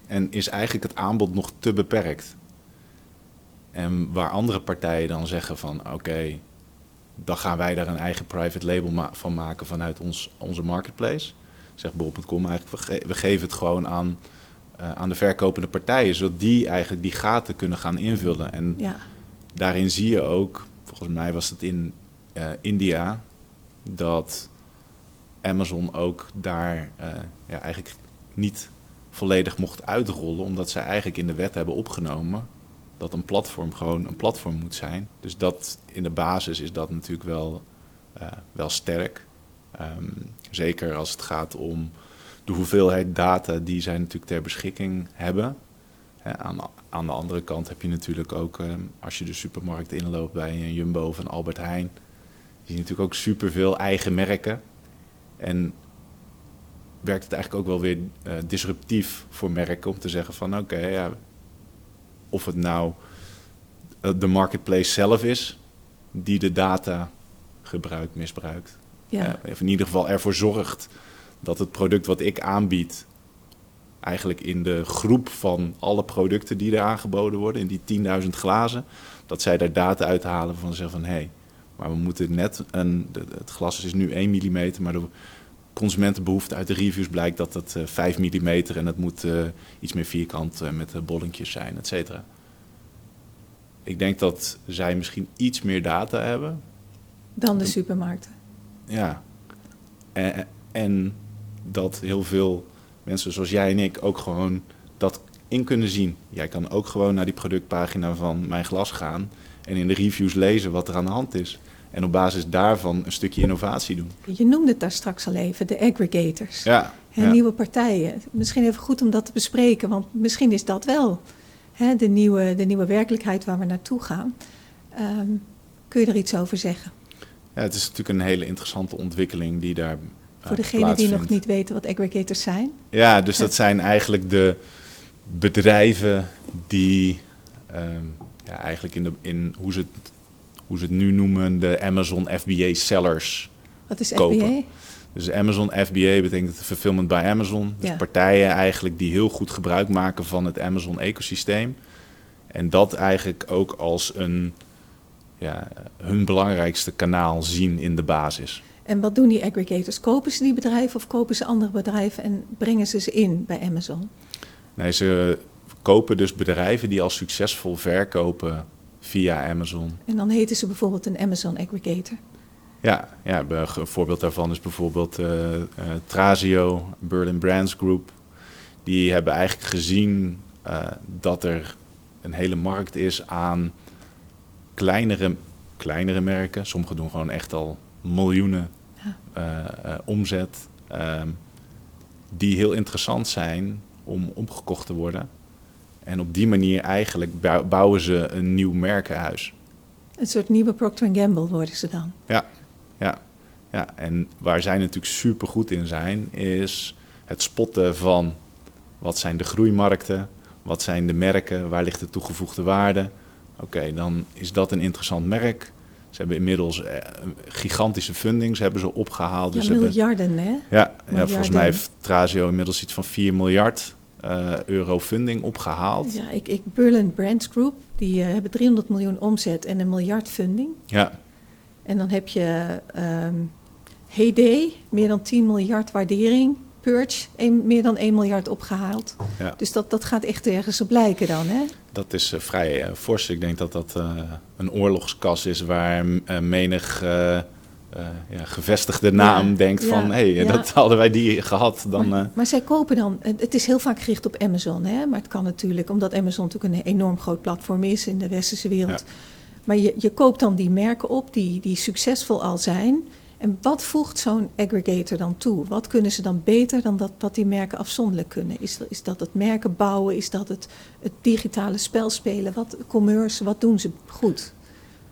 En is eigenlijk het aanbod nog te beperkt. En waar andere partijen dan zeggen van oké, dan gaan wij daar een eigen private label van maken vanuit ons, onze marketplace. Zegt bol.com eigenlijk, we, geven het gewoon aan, uh, aan de verkopende partijen, zodat die eigenlijk die gaten kunnen gaan invullen. En ja daarin zie je ook, volgens mij was het in uh, India, dat Amazon ook daar uh, ja, eigenlijk niet volledig mocht uitrollen, omdat zij eigenlijk in de wet hebben opgenomen dat een platform gewoon een platform moet zijn. Dus dat in de basis is dat natuurlijk wel, wel sterk. Um, zeker als het gaat om de hoeveelheid data die zij natuurlijk ter beschikking hebben aan, aan, de andere kant heb je natuurlijk ook, ehm, als je de supermarkt inloopt bij een Jumbo of een Albert Heijn, zie je natuurlijk ook superveel eigen merken. En werkt het eigenlijk ook wel weer uh, disruptief voor merken om te zeggen van oké, ja, of het nou eh, de marketplace zelf is die de data gebruikt, misbruikt. Ja. Uh, of in ieder geval ervoor zorgt dat het product wat ik aanbied eigenlijk in de groep van alle producten die er aangeboden worden, in die 10.000 glazen, dat zij daar data uithalen van zeggen van hé, hey, maar we moeten net een, het glas is nu 1 mm, maar de consumentenbehoefte uit de reviews blijkt dat het 5 mm en het moet uh, iets meer vierkant uh, met bolletjes zijn, et cetera. Ik denk dat zij misschien iets meer data hebben. Dan de supermarkten. Ja. En, en dat heel veel mensen zoals jij en ik ook gewoon dat in kunnen zien. Jij kan ook gewoon naar die productpagina van Mijn Glas gaan en in de reviews lezen wat er aan de hand is. En op basis daarvan een stukje innovatie doen. Je noemde het daar straks al even, de aggregators. Ja, ja. Nieuwe partijen. Misschien even goed om dat te bespreken, want misschien is dat wel hè, de, nieuwe, de nieuwe werkelijkheid waar we naartoe gaan. Um, kun je er iets over zeggen? Ja, het is natuurlijk een hele interessante ontwikkeling die daar voor degenen die nog niet weten wat aggregators zijn. Ja, dus dat zijn eigenlijk de bedrijven die um, ja, eigenlijk in, de, in hoe, ze het, hoe ze het nu noemen, de Amazon FBA sellers. Wat is kopen. FBA? Dus Amazon FBA betekent fulfillment by Amazon. Dus Ja. partijen eigenlijk die heel goed gebruik maken van het Amazon ecosysteem. En dat eigenlijk ook als een, ja, hun belangrijkste kanaal zien in de basis. En wat doen die aggregators? Kopen ze die bedrijven of kopen ze andere bedrijven en brengen ze ze in bij Amazon? Nee, ze kopen dus bedrijven die al succesvol verkopen via Amazon. En dan heten ze bijvoorbeeld een Amazon aggregator. Ja, ja een voorbeeld daarvan is bijvoorbeeld eh, eh, Trazio, Berlin Brands Group. Die hebben eigenlijk gezien eh, dat er een hele markt is aan kleinere, kleinere merken. Sommige doen gewoon echt al miljoenen eh, eh, omzet. ehm, die heel interessant zijn om opgekocht te worden. En op die manier eigenlijk bou- bouwen ze een nieuw merkenhuis. Een soort nieuwe Procter Gamble worden ze dan. Ja, ja, ja. En waar zij natuurlijk super goed in zijn, is het spotten van wat zijn de groeimarkten, wat zijn de merken, waar ligt de toegevoegde waarde. Oké, dan is dat een interessant merk. Ze hebben inmiddels eh, gigantische fundings hebben ze opgehaald. Ja, Dus hebben- miljarden, hè? ja, ja, volgens mij heeft Trazio inmiddels iets van 4 miljard eh, euro funding opgehaald. Ja, ik, ik, Berlin Brands Group, die eh, hebben 300 miljoen omzet en een miljard funding. Ja, En dan heb je ehm Heyday, meer dan 10 miljard waardering. Purge, een- meer dan 1 miljard opgehaald. ja. Dus dat, dat gaat echt ergens op lijken dan, hè? Dat is eh, vrij eh, fors. Ik denk dat dat eh, een oorlogskas is waar menig ja, gevestigde naam Ja, denkt van... hé, hey, dat hadden wij die gehad. Dan, maar, maar zij kopen dan, het het is heel vaak gericht op Amazon, hè? maar het kan natuurlijk, omdat Amazon natuurlijk een enorm groot platform is in de westerse wereld. Maar je, je koopt dan die merken op die, die succesvol al zijn. En wat voegt zo'n aggregator dan toe? Wat kunnen ze dan beter dan dat, wat die merken afzonderlijk kunnen? Is, is dat het merken bouwen? Is dat het, het digitale spel spelen? Wat commerce, wat doen ze goed?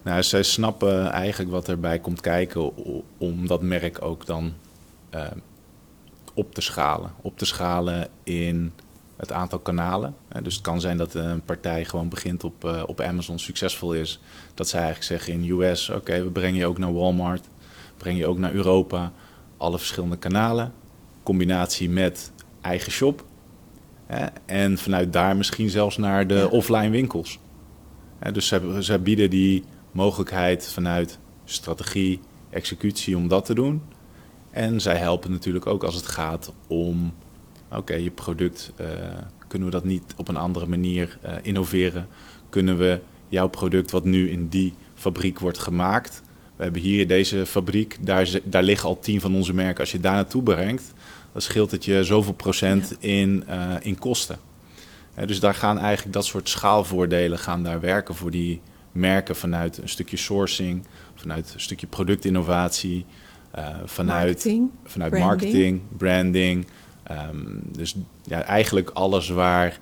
nou, zij snappen eigenlijk wat erbij komt kijken... om dat merk ook dan eh, op te schalen. Op te schalen in het aantal kanalen. Eh, dus het kan zijn dat een partij gewoon begint op, eh, op Amazon, succesvol is. Dat zij eigenlijk zeggen in US, oké, we brengen je ook naar Walmart, brengen je ook naar Europa. Alle verschillende kanalen, combinatie met eigen shop. Hè, en vanuit daar misschien zelfs naar de Ja. offline winkels. Hè, dus zij, zij bieden die mogelijkheid vanuit strategie, executie om dat te doen. En zij helpen natuurlijk ook als het gaat om, oké, je product, eh, kunnen we dat niet op een andere manier eh, innoveren? Kunnen we jouw product wat nu in die fabriek wordt gemaakt, we hebben hier deze fabriek, daar, daar liggen al tien van onze merken. Als je daar naartoe brengt, dan scheelt het je zoveel procent in, eh, in kosten. Dus daar gaan eigenlijk dat soort schaalvoordelen gaan daar werken voor die merken vanuit een stukje sourcing, vanuit een stukje productinnovatie, eh, vanuit Marketing, vanuit branding. marketing, branding. Ehm, dus ja, eigenlijk alles waar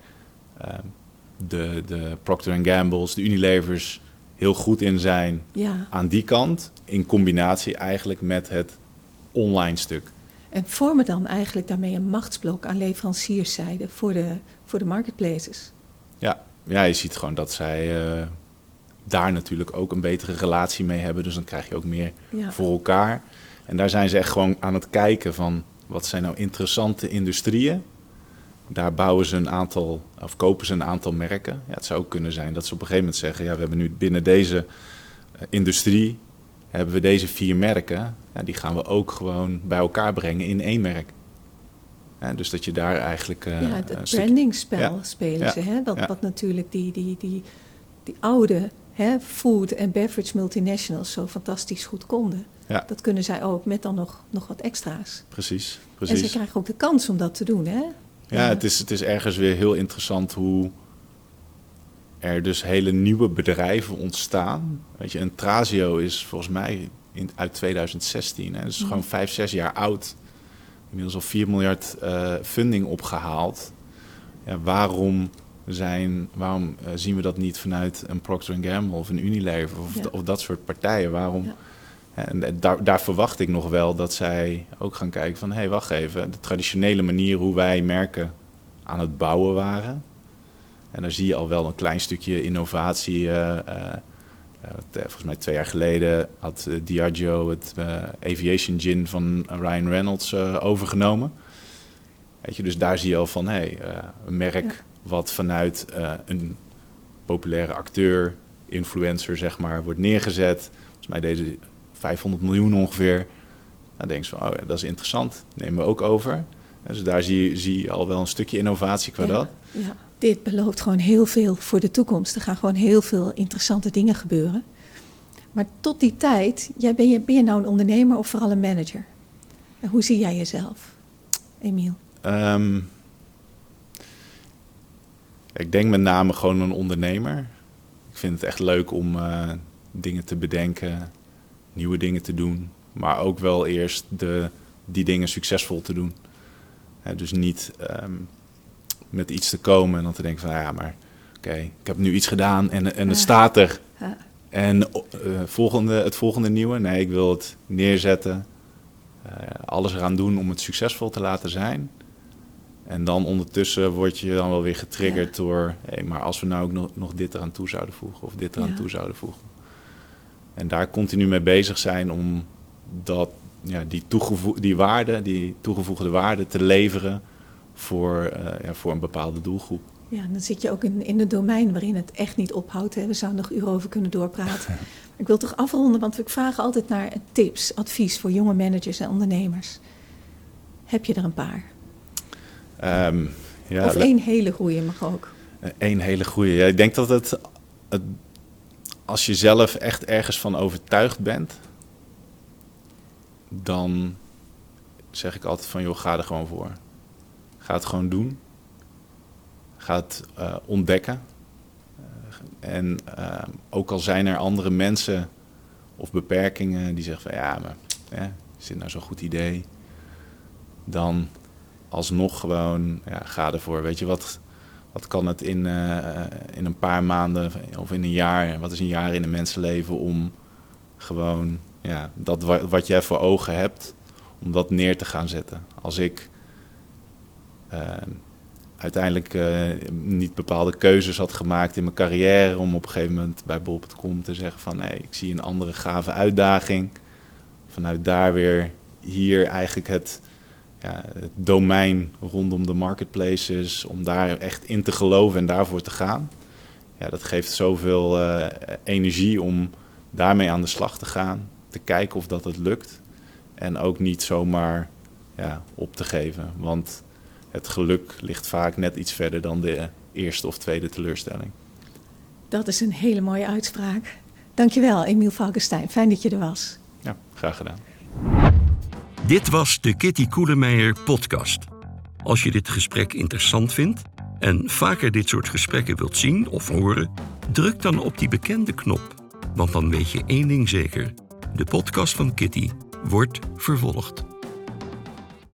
ehm, de, de Procter Gamble's, de Unilevers heel goed in zijn Ja. aan die kant. In combinatie eigenlijk met het online stuk. En vormen dan eigenlijk daarmee een machtsblok aan leverancierszijde voor de, voor de marketplaces. Ja, ja, je ziet gewoon dat zij eh, daar natuurlijk ook een betere relatie mee hebben. Dus dan krijg je ook meer Ja. voor elkaar. En daar zijn ze echt gewoon aan het kijken van wat zijn nou interessante industrieën. Daar bouwen ze een aantal, of kopen ze een aantal merken. Ja, het zou ook kunnen zijn dat ze op een gegeven moment zeggen: ja, we hebben nu binnen deze eh, industrie hebben we deze vier merken. Ja, die gaan we ook gewoon bij elkaar brengen in één merk. Ja, dus dat je daar eigenlijk. eh, ja, het, brandingspel Ja. spelen ze. Hè? Dat. Wat natuurlijk die, die, die, die oude hè, food- en beverage multinationals zo fantastisch goed konden. Ja. Dat kunnen zij ook met dan nog, nog wat extra's. Precies, En precies. ze krijgen ook de kans om dat te doen. Hè? Ja, het is, het is ergens weer heel interessant hoe er dus hele nieuwe bedrijven ontstaan. Weet je, een Trazio is volgens mij in, uit 2016. Hè, dus gewoon vijf, zes jaar oud. Inmiddels al 4 miljard eh, funding opgehaald. Ja, waarom, zijn, waarom eh, zien we dat niet vanuit een Procter Gamble of een Unilever of, Ja. of dat soort partijen? Waarom? Ja. En eh, daar, daar verwacht ik nog wel dat zij ook gaan kijken van... hé, hey, wacht even, de traditionele manier hoe wij merken aan het bouwen waren... en daar zie je al wel een klein stukje innovatie eh, eh, volgens mij twee jaar geleden had Diageo het Aviation Gin van Ryan Reynolds overgenomen. Weet je, dus daar zie je al van, hé, hey, een merk wat vanuit een populaire acteur, influencer, zeg maar, wordt neergezet. Volgens mij deze 500 miljoen ongeveer. Dan denk je van, oh ja, dat is interessant, nemen we ook over. Dus daar zie je, zie je al wel een stukje innovatie qua dat. Ja, dit belooft gewoon heel veel voor de toekomst. Er gaan gewoon heel veel interessante dingen gebeuren. Maar tot die tijd, jij ben, je, ben je nou een ondernemer of vooral een manager? En hoe zie jij jezelf, Emiel? Um, ik denk met name gewoon een ondernemer. Ik vind het echt leuk om uh, dingen te bedenken, nieuwe dingen te doen. Maar ook wel eerst de, die dingen succesvol te doen. dus niet um, met iets te komen en dan te denken van ja, maar oké, ik heb nu iets gedaan en, en het staat er. En uh, volgende, het volgende nieuwe, nee, ik wil het neerzetten. Uh, alles eraan doen om het succesvol te laten zijn. En dan ondertussen word je dan wel weer getriggerd door... Hey, maar als we nou ook nog, nog dit eraan toe zouden voegen of dit eraan toe zouden voegen. En daar continu mee bezig zijn om dat, ja, die, die waarde, die toegevoegde waarde te leveren voor, uh, ja, voor een bepaalde doelgroep. Ja, dan zit je ook in, in het domein waarin het echt niet ophoudt. Hè. We zouden nog uren over kunnen doorpraten. ik wil toch afronden, want we vragen altijd naar tips, advies voor jonge managers en ondernemers. Heb je er een paar? Um, ja, of één hele goede mag ook. Eén hele goede. Ja, ik denk dat het, het, als je zelf echt ergens van overtuigd bent, dan zeg ik altijd van joh, ga er gewoon voor. Ga het gewoon doen. Ga het uh, ontdekken. Uh, en uh, ook al zijn er andere mensen of beperkingen die zeggen van ja, maar ja, is dit nou zo'n goed idee? Dan alsnog gewoon, ja, ga ervoor. Weet je, wat, wat kan het in, uh, in een paar maanden of in een jaar, wat is een jaar in een mensenleven om gewoon ja, dat wat, jij voor ogen hebt, om dat neer te gaan zetten. Als ik uh, uiteindelijk uh, niet bepaalde keuzes had gemaakt in mijn carrière om op een gegeven moment bij Bol.com te zeggen van nee, ik zie een andere gave uitdaging. Vanuit daar weer hier eigenlijk het ja, het domein rondom de marketplaces, om daar echt in te geloven en daarvoor te gaan. Ja, dat geeft zoveel uh, energie om daarmee aan de slag te gaan, te kijken of dat het lukt. En ook niet zomaar ja, op te geven, want het geluk ligt vaak net iets verder dan de eerste of tweede teleurstelling. Dat is een hele mooie uitspraak. Dankjewel, Emiel Valkenstein. Fijn dat je er was. Ja, graag gedaan. Dit was de Kitty Koelemeijer podcast. Als je dit gesprek interessant vindt en vaker dit soort gesprekken wilt zien of horen, druk dan op die bekende knop. Want dan weet je één ding zeker: de podcast van Kitty wordt vervolgd.